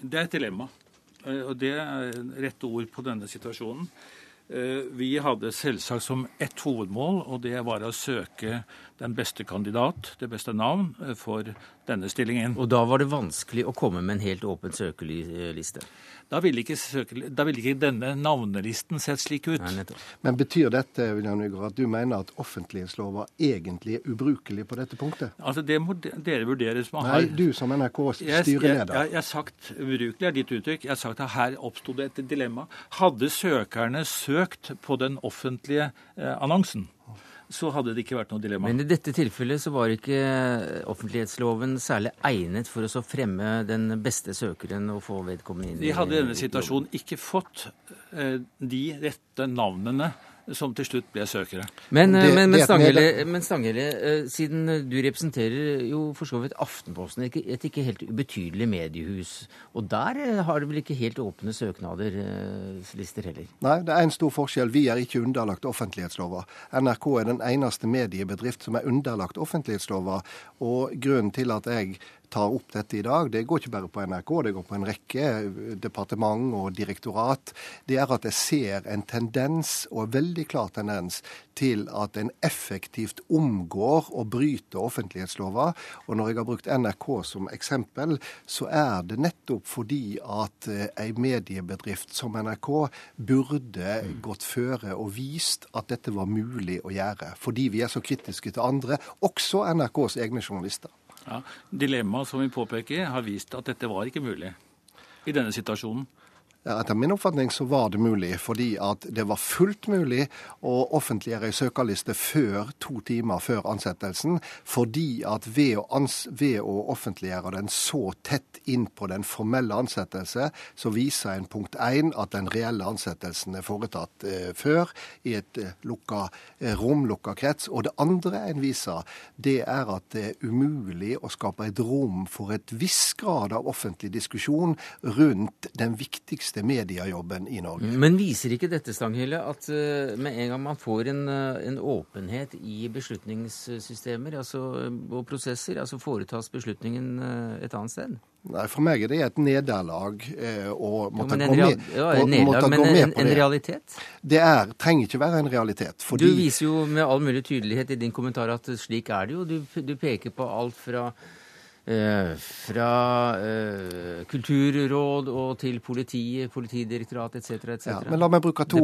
Det er et dilemma. Eh, og det er rette ord på denne situasjonen. Vi hadde selvsagt som ett hovedmål, og det var å søke den beste kandidat, det beste navn, eh, for denne stillingen. Og da var det vanskelig å komme med en helt åpen søkeliste? Da ville ikke, søke, da ville ikke denne navnelisten sett slik ut. Nei, Men betyr dette William Nygaard, at du mener at offentlighetslova egentlig er ubrukelig på dette punktet? Altså, Det må dere vurdere. som Nei, har... du som NRKs styreleder. Jeg, jeg, jeg, har sagt, Ubrukelig er ditt uttrykk. Jeg har sagt at her oppsto det et dilemma. Hadde søkerne søkt på den offentlige eh, annonsen, så hadde det ikke vært noe dilemma. Men i dette tilfellet så var ikke offentlighetsloven særlig egnet for å fremme den beste søkeren og få vedkommende inn De hadde i denne situasjonen ikke fått eh, de rette navnene som til slutt ble søkere. Men, det, men, men, Stanghelle, men Stanghelle, eh, siden du representerer jo for så vidt Aftenposten, et ikke helt ubetydelig mediehus, og der eh, har du vel ikke helt åpne søknader, eh, heller? Nei, det er en stor forskjell. Vi er ikke underlagt offentlighetslova. NRK er den eneste mediebedrift som er underlagt offentlighetslova, og grunnen til at jeg tar opp dette i dag, det går ikke bare på NRK, det går på en rekke departement og direktorat, det er at jeg ser en tendens, og en veldig klar tendens, til at en effektivt omgår og bryter offentlighetslova. Og når jeg har brukt NRK som eksempel, så er det nettopp fordi at ei mediebedrift som NRK burde gått føre og vist at dette var mulig å gjøre. Fordi vi er så kritiske til andre, også NRKs egne journalister. Ja, Dilemmaet som vi påpeker, har vist at dette var ikke mulig i denne situasjonen. Etter min oppfatning så var det mulig, fordi at det var fullt mulig å offentliggjøre ei søkerliste før to timer før ansettelsen, fordi at ved å, ved å offentliggjøre den så tett inn på den formelle ansettelse, så viser en punkt én at den reelle ansettelsen er foretatt eh, før i et eh, lukka eh, rom, lukka krets. Og det andre en viser, det er at det er umulig å skape et rom for et viss grad av offentlig diskusjon rundt den viktigste viktigste mediejobben i Norge. Men viser ikke dette Stanghelle, at uh, med en gang man får en, uh, en åpenhet i beslutningssystemer altså, og prosesser, altså foretas beslutningen uh, et annet sted? Nei, For meg er det et nederlag eh, å måtte ja, gå med, ja, nederlag, men en, en, realitet? Det er, trenger ikke være en realitet. Fordi... Du viser jo med all mulig tydelighet i din kommentar at slik er det jo. Du, du peker på alt fra Eh, fra eh, kulturråd og til politiet, Politidirektoratet etc. etc. Ja, men la meg bruke to,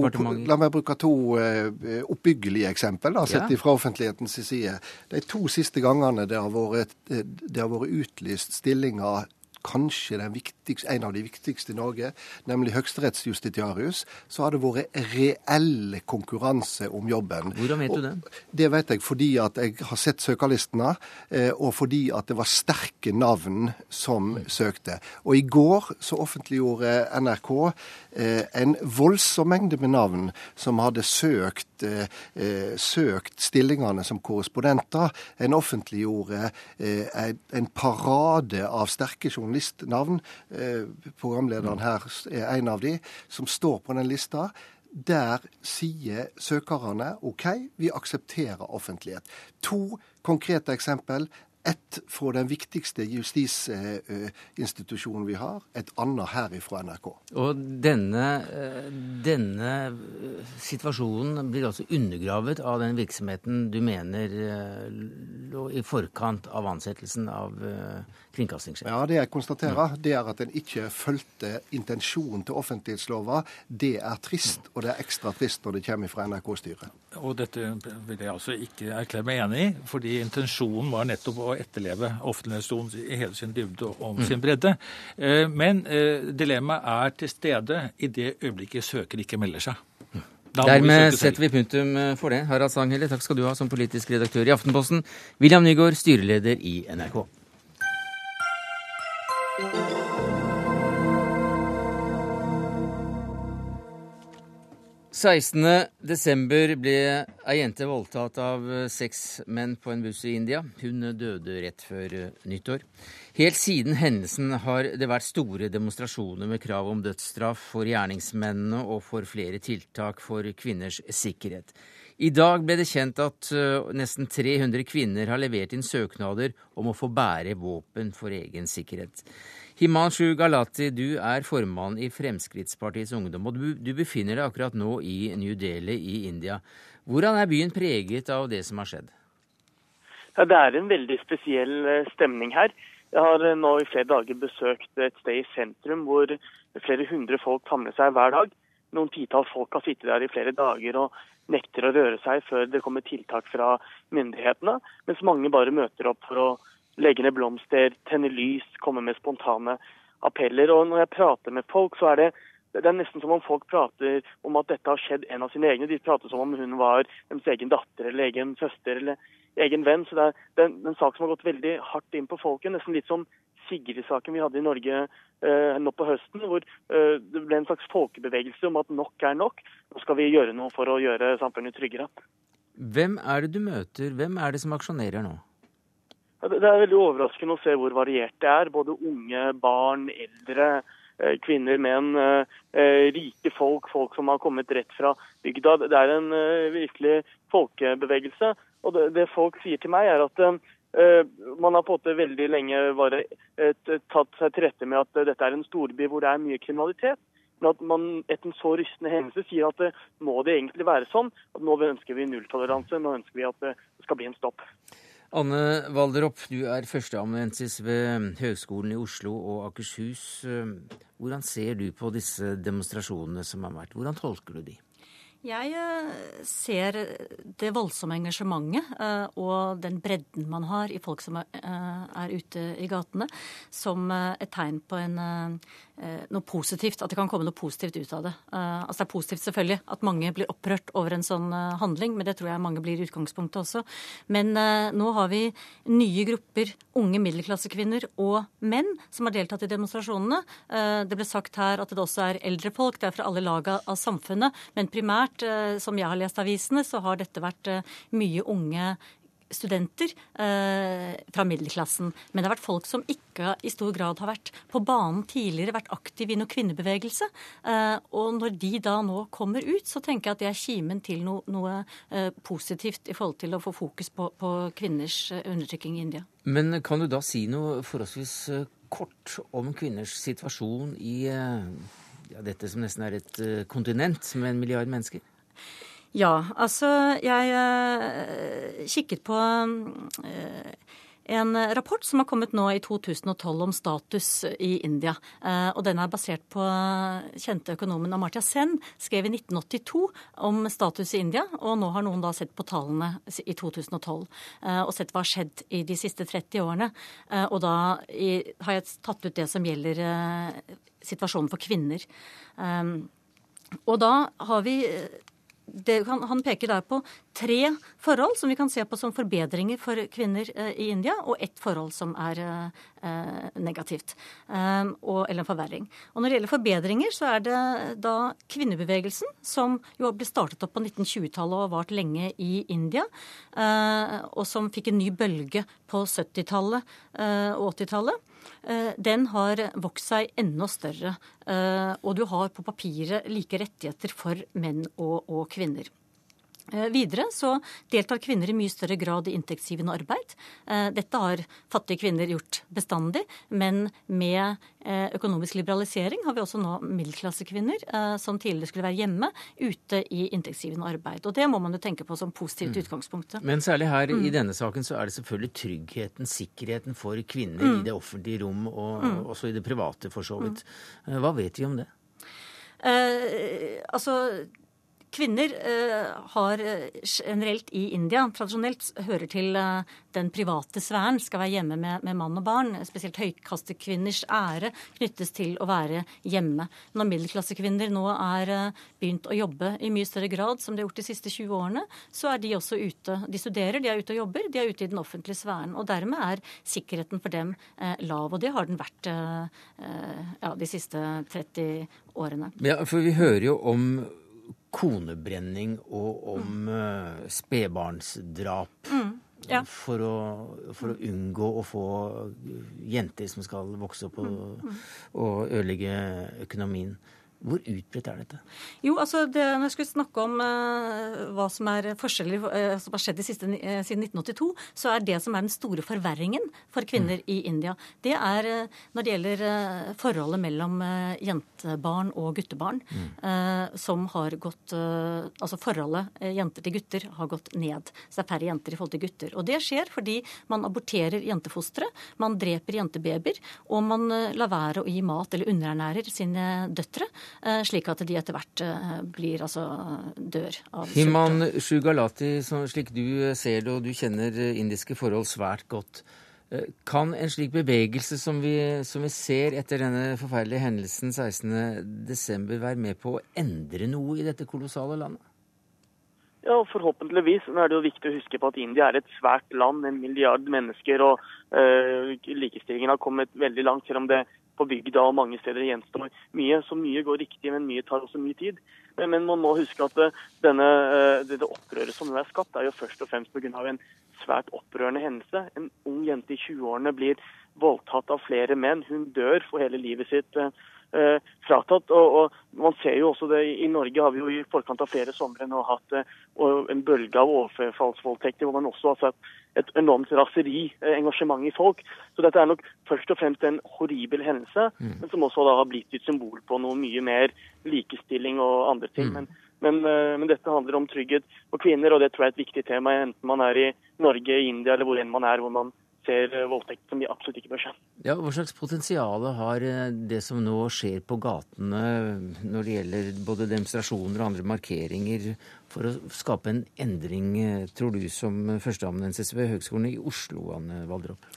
la meg bruke to uh, oppbyggelige eksempel, da, sett ja. fra offentlighetens side. De to siste gangene det har vært, det har vært utlyst stillinger kanskje en av de viktigste i Norge, nemlig høyesterettsjustitiarius, så har det vært reell konkurranse om jobben. Hvordan vet du det? Det vet jeg fordi at jeg har sett søkerlistene, eh, og fordi at det var sterke navn som søkte. Og i går så offentliggjorde NRK eh, en voldsom mengde med navn som hadde søkt, eh, søkt stillingene som korrespondenter. En offentliggjorde en parade av sterke journalister journalistnavn. Eh, programlederen her er en av de, som står på den lista. Der sier søkerne OK, vi aksepterer offentlighet. To konkrete eksempel. Ett fra den viktigste justisinstitusjonen vi har, et annet her fra NRK. Og denne, eh, denne, eh, situasjonen blir altså undergravet av den virksomheten du mener lå i forkant av ansettelsen av kringkastingssjef. Ja, Det jeg konstaterer, det er at en ikke fulgte intensjonen til offentlighetslova. Det er trist, og det er ekstra trist når det kommer fra NRK-styret. Og dette vil jeg altså ikke erklære meg enig i, fordi intensjonen var nettopp å etterleve offentlighetsloven i hele sin dybde og om sin bredde. Eh, men eh, dilemmaet er til stede i det øyeblikket søker ikke melder seg. Dermed setter vi punktum for det. Harald Sanghelle, takk skal du ha som politisk redaktør i Aftenposten. William Nygaard, styreleder i NRK. 16.12. ble ei jente voldtatt av seks menn på en buss i India. Hun døde rett før nyttår. Helt siden hendelsen har det vært store demonstrasjoner med krav om dødsstraff for gjerningsmennene og for flere tiltak for kvinners sikkerhet. I dag ble det kjent at uh, nesten 300 kvinner har levert inn søknader om å få bære våpen for egen sikkerhet. Himanshu Galati, du er formann i Fremskrittspartiets Ungdom, og du, du befinner deg akkurat nå i New Delhi i India. Hvordan er byen preget av det som har skjedd? Ja, Det er en veldig spesiell eh, stemning her. Jeg har eh, nå i flere dager besøkt et sted i sentrum hvor flere hundre folk samler seg hver dag. Noen titalls folk har sittet der i flere dager og nekter å røre seg før det kommer tiltak fra myndighetene, mens mange bare møter opp for å legge ned blomster, tenne lys, komme med spontane appeller. Og når jeg prater med folk, så er det, det er nesten som om folk prater om at dette har skjedd en av sine egne. De prater som om hun var deres egen datter eller egen søster eller egen venn. Så det er, det er en sak som har gått veldig hardt inn på folket. Nesten litt som Sigrid-saken vi hadde i Norge eh, nå på høsten, hvor eh, det ble en slags folkebevegelse om at nok er nok. Nå skal vi gjøre noe for å gjøre samfunnet tryggere. Hvem er det du møter? Hvem er det som aksjonerer nå? Det er veldig overraskende å se hvor variert det er. Både unge, barn, eldre, eh, kvinner, menn, eh, eh, rike folk, folk som har kommet rett fra bygda. Det er en virkelig folkebevegelse. Og det, folk sier til meg, er at Man har på en måte veldig lenge bare tatt seg til rette med at dette er en storby hvor det er mye kriminalitet. Men at man etter en så rystende hendelse sier at det må det egentlig være sånn at nå ønsker vi nulltoleranse, nå ønsker vi at det skal bli en stopp. Anne Valderopp, du er førsteamanuensis ved Høgskolen i Oslo og Akershus. Hvordan ser du på disse demonstrasjonene som har vært? Hvordan tolker du de? Jeg eh, ser det voldsomme engasjementet eh, og den bredden man har i folk som er eh, ute i gatene, som et tegn på en, noe positivt. At det kan komme noe positivt ut av det. Altså Det er positivt selvfølgelig at mange blir opprørt over en sånn handling, men det tror jeg mange blir i utgangspunktet også. Men nå har vi nye grupper, unge middelklassekvinner og menn, som har deltatt i demonstrasjonene. Det ble sagt her at det også er eldre folk, det er fra alle lag av samfunnet. men primært vært, eh, som jeg har lest avisene, så har dette vært eh, mye unge studenter eh, fra middelklassen. Men det har vært folk som ikke i stor grad har vært på banen tidligere, vært aktive i noen kvinnebevegelse. Eh, og når de da nå kommer ut, så tenker jeg at det er kimen til no, noe eh, positivt i forhold til å få fokus på, på kvinners eh, undertrykking i India. Men kan du da si noe forholdsvis kort om kvinners situasjon i ja, dette som nesten er et uh, kontinent med en milliard mennesker? Ja, altså jeg uh, kikket på uh, en rapport som har kommet nå i 2012 om status i India. Og den er basert på kjente økonomen Amartya Sen, skrev i 1982 om status i India. Og nå har noen da sett på tallene i 2012 og sett hva har skjedd i de siste 30 årene. Og da har jeg tatt ut det som gjelder situasjonen for kvinner. Og da har vi det, han, han, peker der på tre forhold som vi kan se på som forbedringer for kvinner eh, i India, og ett forhold som er eh, negativt, eh, og, eller en forverring. Og Når det gjelder forbedringer, så er det da kvinnebevegelsen, som jo ble startet opp på 1920-tallet og har vart lenge i India, eh, og som fikk en ny bølge på 70-tallet eh, og 80-tallet. Eh, den har vokst seg enda større. Eh, og du har på papiret like rettigheter for menn og, og kvinner. Eh, videre så deltar kvinner i mye større grad i inntektsgivende arbeid. Eh, dette har fattige kvinner gjort bestandig, men med eh, økonomisk liberalisering har vi også nå middelklassekvinner som tidligere skulle være hjemme, ute i inntektsgivende arbeid. Og det må man jo tenke på som positivt mm. utgangspunkt. Men særlig her mm. i denne saken så er det selvfølgelig tryggheten, sikkerheten for kvinner mm. i det offentlige rom, og mm. også i det private for så vidt. Mm. Hva vet vi om det? Eh, altså Kvinner eh, har eh, generelt i India tradisjonelt hører til eh, den private sfæren, skal være hjemme med, med mann og barn. Spesielt høykastekvinners ære knyttes til å være hjemme. Når middelklassekvinner nå er begynt å jobbe i mye større grad, som de har gjort de siste 20 årene, så er de også ute. De studerer, de er ute og jobber, de er ute i den offentlige sfæren. Og dermed er sikkerheten for dem lav. Og det har den vært ja, de siste 30 årene. Ja, for vi hører jo om konebrenning og om mm. spedbarnsdrap. Mm, ja. for, å, for, å, unngå å få jenter som skal vokse opp og, mm, mm. og ødelegge økonomien. Hvor utbredt er dette? Jo, altså det, Når jeg skulle snakke om uh, hva som er forskjeller uh, som har skjedd siste, uh, siden 1982, så er det som er den store forverringen for kvinner mm. i India, det er når det gjelder forholdet mellom jentebarn og guttebarn, mm. som har gått Altså forholdet jenter til gutter har gått ned. Så det er færre jenter i forhold til gutter. Og det skjer fordi man aborterer jentefostre, man dreper jentebabyer, og man lar være å gi mat eller underernærer sine døtre. Eh, slik at de etter hvert eh, blir altså dør av sult. Himan Shugalati, slik du ser det, og du kjenner indiske forhold svært godt. Eh, kan en slik bevegelse som vi, som vi ser etter denne forferdelige hendelsen 16.12. være med på å endre noe i dette kolossale landet? Ja, Forhåpentligvis. Nå er det jo viktig å huske på at India er et svært land, en milliard mennesker. og øh, Likestillingen har kommet veldig langt, selv om det på bygda og mange steder gjenstår mye. Så mye går riktig, men mye tar også mye tid. Men, men man må huske at eh, denne, eh, dette opprøret som nå er skapt, er jo først og fremst pga. en svært opprørende hendelse. En ung jente i 20-årene blir voldtatt av flere menn. Hun dør for hele livet sitt. Eh, fratatt. Og, og, Man ser jo også det i Norge har vi jo i forkant av flere somre nå hatt eh, en bølge av overfallsvoldtekter hvor man også har sett et enormt raseri, eh, engasjement i folk. Så dette er nok først og fremst en horribel hendelse, mm. men som også da har blitt et symbol på noe mye mer likestilling og andre ting. Mm. Men, men, eh, men, dette handler om trygghet for kvinner, og det tror jeg er et viktig tema, enten man er i Norge, India eller hvor enn man er. hvor man ser eh, voldtekt som de absolutt ikke bør skje. Ja, Hva slags potensial har eh, det som nå skjer på gatene når det gjelder både demonstrasjoner og andre markeringer, for å skape en endring, eh, tror du, som førsteamanuensis ved Høgskolen i Oslo, Anne Valdrop?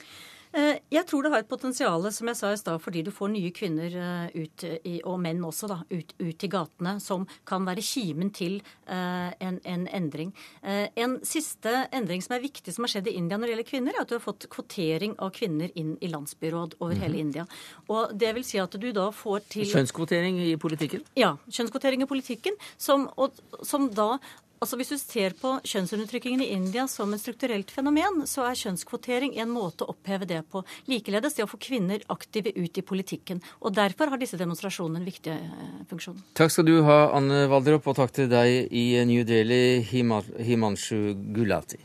Eh, jeg tror det har et potensial, som jeg sa i stad, fordi du får nye kvinner eh, ut, og menn også, da, ut, ut, i gatene, som kan være kimen til uh, en, en, endring. En siste endring som er viktig som har skjedd i India når det gjelder kvinner, er at du har fått kvotering av kvinner inn i landsbyråd over hele India. Og det vil si at du da får til Kjønnskvotering i politikken? Ja. Kjønnskvotering i politikken, som, og, som da Altså Hvis du ser på kjønnsundertrykkingen i India som et strukturelt fenomen, så er kjønnskvotering en måte å oppheve det på. Likeledes det å få kvinner aktive ut i politikken. Og Derfor har disse demonstrasjonene en viktig eh, funksjon. Takk skal du ha, Anne Valderopp, og takk til deg i New Delhi, Himanshu Gulati.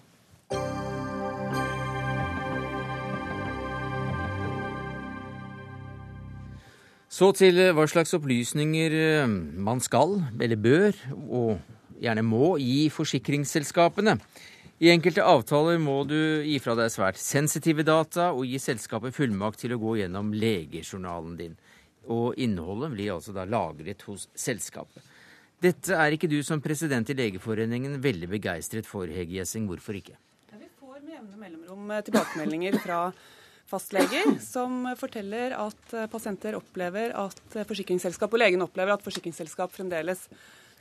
Så til hva slags opplysninger eh, man skal, eller bør, og gjerne må, gi forsikringsselskapene. I enkelte avtaler må du gi fra deg svært sensitive data og gi selskapet fullmakt til å gå gjennom legejournalen din. Og innholdet blir altså da lagret hos selskapet. Dette er ikke du som president i Legeforeningen veldig begeistret for, Hege Gjessing. Hvorfor ikke? Ja, vi får med jevne mellomrom tilbakemeldinger fra fastleger som forteller at eh, pasienter opplever at eh, forsikringsselskap og legen opplever at forsikringsselskap fremdeles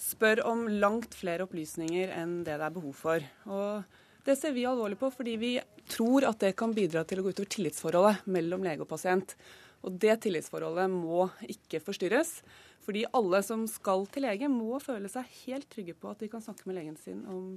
spør om langt flere opplysninger enn det det er behov for. Og det ser vi alvorlig på, fordi vi tror at det kan bidra til å gå utover tillitsforholdet mellom lege og pasient. Og det tillitsforholdet må ikke forstyrres. Fordi alle som skal til lege, må føle seg helt trygge på at de kan snakke med legen sin om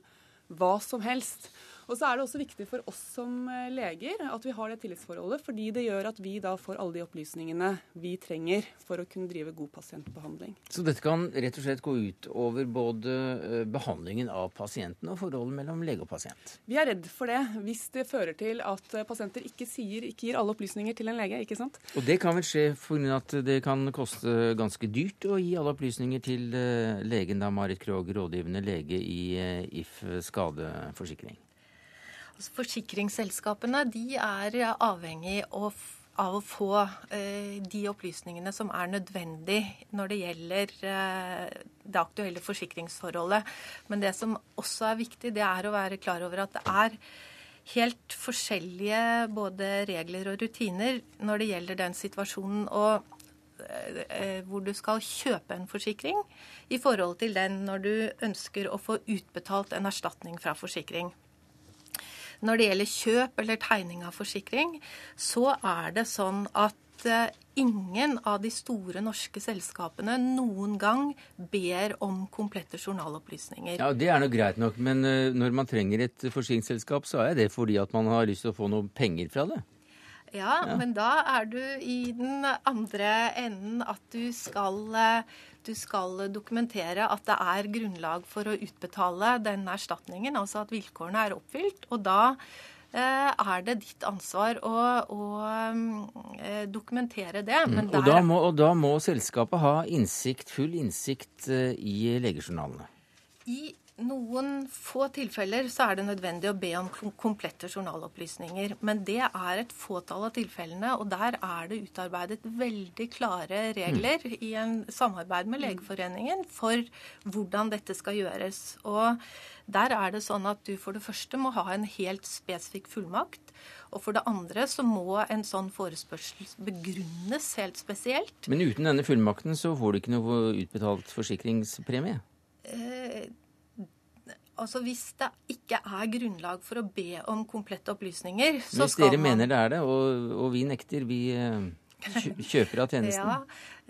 hva som helst. Og så er det også viktig for oss som eh, leger at vi har det tillitsforholdet, fordi det gjør at vi da får alle de opplysningene vi trenger for å kunne drive god pasientbehandling. Så dette kan rett og slett gå ut over både eh, behandlingen av pasienten og forholdet mellom lege og pasient? Vi er redd for det, hvis det fører til at eh, pasienter ikke, sier, ikke gir alle opplysninger til en lege. ikke sant? Og det kan vel skje pga. at det kan koste ganske dyrt å gi alle opplysninger til legen, da Marit Krogh, rådgivende lege i If skadeforsikring? Forsikringsselskapene de er avhengig av av å få eh, de opplysningene som er nødvendig når det gjelder eh, det aktuelle forsikringsforholdet. Men det som også er viktig, det er å være klar over at det er helt forskjellige både regler og rutiner når det gjelder den situasjonen og eh, hvor du skal kjøpe en forsikring, i forhold til den når du ønsker å få utbetalt en erstatning fra forsikring. Når det gjelder kjøp eller tegning av forsikring, så er det sånn at eh, ingen av de store norske selskapene noen gang ber om komplette journalopplysninger. Ja, Det er nå greit nok, men eh, når man trenger et forsikringsselskap, så er det fordi at man har lyst til å få noe penger fra det? Ja, ja, men da er du i den andre enden at du skal du skal dokumentere at det er grunnlag for å utbetale den erstatningen, altså at vilkårene er oppfylt. Og da eh, er det ditt ansvar å, å eh, dokumentere det. Mm. Der... Og, da må, og, da må, selskapet ha innsikt, full innsikt eh, i legejournalene? I noen få tilfeller så er det nødvendig å be om komplette journalopplysninger. Men det er et fåtall av tilfellene, og der er det utarbeidet veldig klare regler mm. i en samarbeid med Legeforeningen for hvordan dette skal gjøres. Og der er det sånn at du for det første må ha en helt spesifikk fullmakt. Og for det andre så må en sånn forespørsel begrunnes helt spesielt. Men uten denne fullmakten så får du ikke noe utbetalt forsikringspremie? Eh, Altså Hvis det ikke er grunnlag for å be om komplette opplysninger, så skal man Hvis dere mener det er det, og, og vi nekter, vi eh, kjøper av tjenesten. ja,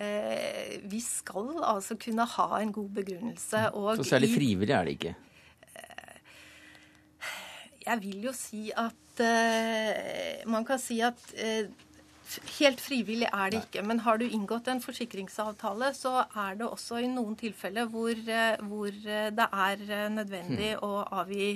eh, Vi skal altså kunne ha en god begrunnelse. Og så særlig frivillig er det ikke? Eh, jeg vil jo si at eh, Man kan si at eh, Helt frivillig er det ikke. Men har du inngått en forsikringsavtale, så er det også i noen tilfeller hvor, eh, hvor eh, det er eh, nødvendig mm. å avgi,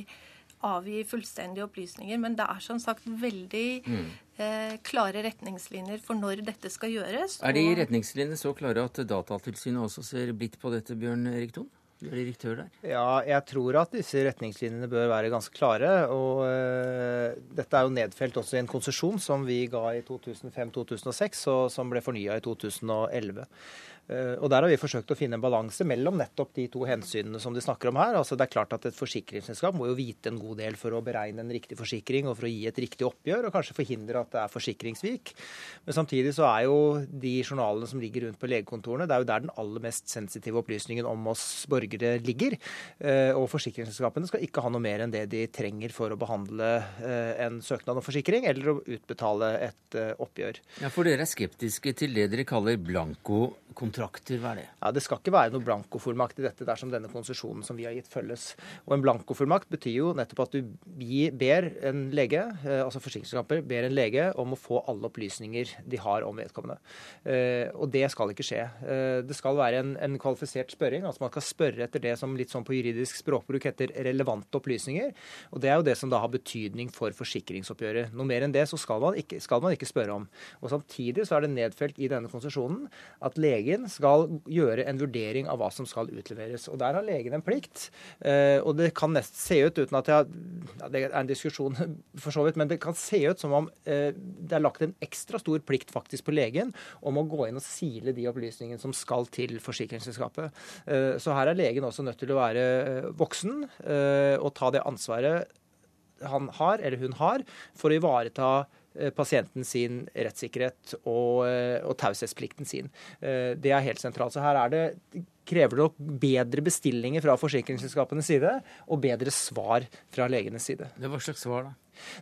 avgi, fullstendige opplysninger. Men det er som sagt veldig mm. eh, klare retningslinjer for når dette skal gjøres. Er de retningslinjene så klare at Datatilsynet også ser blitt på dette, Bjørn Erik Thon? Direktør der. Ja, jeg tror at disse retningslinjene bør være ganske klare. Og uh, dette er jo nedfelt også i en konsesjon som vi ga i 2005-2006, og som ble fornya i 2011. Eh, og Der har vi forsøkt å finne en balanse mellom nettopp de to hensynene som de snakker om her. Altså det er klart at Et forsikringsselskap må jo vite en god del for å beregne en riktig forsikring og for å gi et riktig oppgjør, og kanskje forhindre at det er forsikringssvik. Men samtidig så er jo de journalene som ligger rundt på legekontorene, det er jo der den aller mest sensitive opplysningen om oss borgere ligger. Eh, og forsikringsselskapene skal ikke ha noe mer enn det de trenger for å behandle eh, en søknad om forsikring eller å utbetale et oppgjør. Ja, For dere er skeptiske til det dere kaller blankokontrakt kontrakter, er det? Ja, Det skal ikke være noe blankofullmakt i dette dersom denne konsesjonen som vi har gitt, følges. Og En blankofullmakt betyr jo nettopp at du ber en lege, eh, altså forsikringskamper, ber en lege om å få alle opplysninger de har om vedkommende. Eh, og det skal ikke skje. Eh, det skal være en, en kvalifisert spørring. altså Man skal spørre etter det som litt sånn på juridisk språkbruk heter relevante opplysninger. Og det er jo det som da har betydning for forsikringsoppgjøret. Noe mer enn det så skal man ikke, skal man ikke spørre om. Og Samtidig så er det nedfelt i denne konsesjonen at legen skal gjøre en vurdering av hva som skal utleveres. Og Der har legen en plikt. Eh, og det kan nest se ut, uten at jeg, ja, det er en diskusjon for så vidt, men det kan se ut som om eh, det er lagt en ekstra stor plikt faktisk på legen om å gå inn og sile de opplysningene som skal til forsikringsselskapet. Eh, så her er legen også nødt til å være voksen og ta det ansvaret han har, eller hun har, for å ivareta pasienten sin rettssikkerhet og, eh, og taushetsplikten sin. Eh, det er helt sentralt. Så her er det krever nok bedre bestillinger fra forsikringsselskapenes side og bedre svar fra legenes side. Det Hva slags svar, da?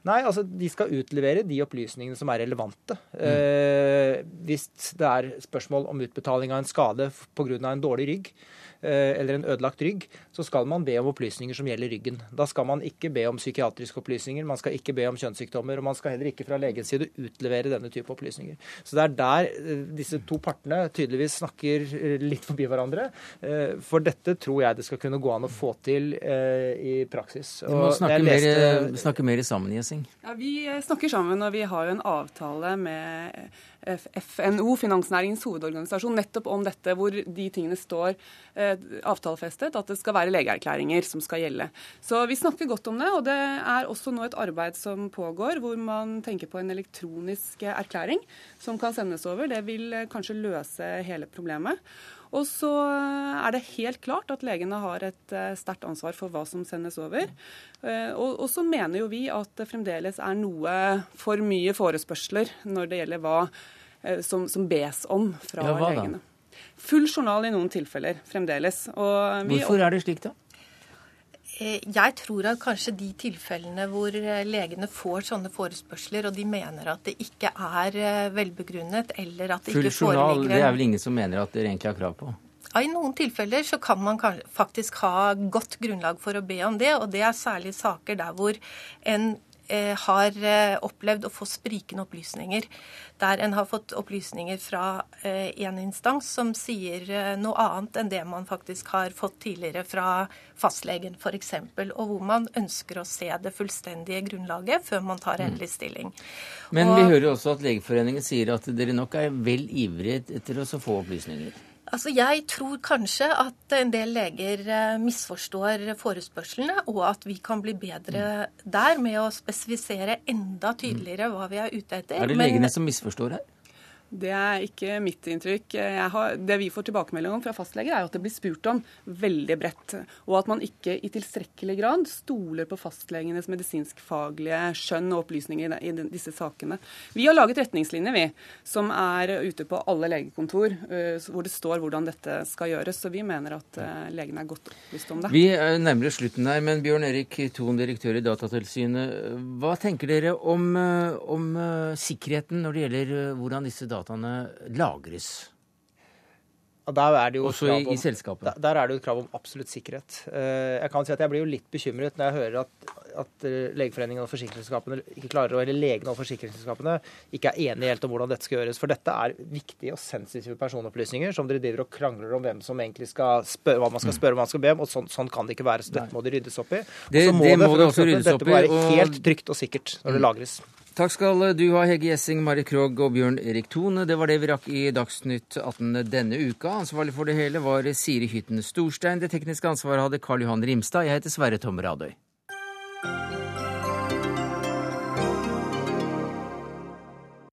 Nei, altså De skal utlevere de opplysningene som er relevante. Mm. Eh, hvis det er spørsmål om utbetaling av en skade pga. en dårlig rygg, Eh, eller en ødelagt rygg, så skal man be om opplysninger som gjelder ryggen. Da skal man ikke be om psykiatriske opplysninger, man skal ikke be om kjønnssykdommer, og man skal heller ikke fra legens side utlevere denne type opplysninger. Så det er der eh, disse to partene tydeligvis snakker eh, litt forbi hverandre. For dette tror jeg det skal kunne gå an å få til i praksis. Og Vi må snakke, leste... mer, snakke mer sammen, Gjessing. Ja, vi snakker sammen, og vi har jo en avtale med FNO, Finansnæringens hovedorganisasjon, nettopp om dette, hvor de tingene står eh, avtalefestet, at det skal være legeerklæringer som skal gjelde. Så vi snakker godt om det, og det er også nå et arbeid som pågår, hvor man tenker på en elektronisk erklæring som kan sendes over. Det vil eh, kanskje løse hele problemet. Og så er det helt klart at legene har et eh, sterkt ansvar for hva som sendes over. Eh, og, så mener jo vi at det fremdeles er noe for mye forespørsler når det gjelder hva som, som bes om fra ja, legene. Full journal i noen tilfeller fremdeles. Hvorfor er det slik, da? Eh, jeg tror at kanskje de tilfellene hvor eh, legene får sånne forespørsler, og de mener at det ikke er eh, velbegrunnet, eller at det Full ikke foreligger Full journal, det er vel ingen som mener at dere egentlig har krav på? Ja, I noen tilfeller så kan man faktisk ha godt grunnlag for å be om det, og det er særlig saker der hvor en har eh, opplevd å få sprikende opplysninger. Der en har fått opplysninger fra én en instans som sier noe annet enn det man faktisk har fått tidligere fra fastlegen f.eks., og hvor man ønsker å se det fullstendige grunnlaget før man tar mm. endelig stilling. Men og, vi hører også at Legeforeningen sier at dere nok er vel ivrige etter å få opplysninger? Altså, Jeg tror kanskje at en del leger eh, misforstår forespørslene, og at vi kan bli bedre der med å spesifisere enda tydeligere hva vi er ute etter. Er det legene Men, som misforstår her? Det er ikke mitt inntrykk. Har, det vi får tilbakemelding om fra fastleger, er at det blir spurt om veldig bredt. Og at man ikke i tilstrekkelig grad stoler på fastlegenes medisinskfaglige skjønn og opplysninger i disse sakene. Vi har laget retningslinjer, vi, som er ute på alle legekontor, hvor det står hvordan dette skal gjøres. Så vi mener at legene er godt opplyst om det. Vi er nærmere slutten her, men Bjørn Erik Thon, direktør i Datatilsynet. Hva tenker dere om, om sikkerheten når det gjelder hvordan disse dataene dataene lagres? Også i, i, selskapet? Der, der, er det jo et krav om absolutt sikkerhet. Eh, jeg kan si at jeg blir jo litt bekymret når jeg hører at at Legeforeningen og forsikringsselskapene ikke klarer å, eller legene og forsikringsselskapene ikke er enige helt om hvordan dette skal gjøres. For dette er viktige og sensitive personopplysninger som dere driver og krangler om hvem som egentlig skal spørre, hva man skal spørre, hva man skal be om. og Sånn, sånn kan det ikke være. Så dette må det ryddes opp i. Det, må det det, må det også ryddes opp dette må være helt trygt og sikkert når det lagres. Takk skal du ha, Hegge Gjessing, Mari Krogh og Bjørn Erik Thone. Det var det vi rakk i Dagsnytt 18 denne uka. Ansvarlig for det hele var Siri Hytten Storstein. Det tekniske ansvaret hadde Karl Johan Rimstad. Jeg heter Sverre Tom Radøy.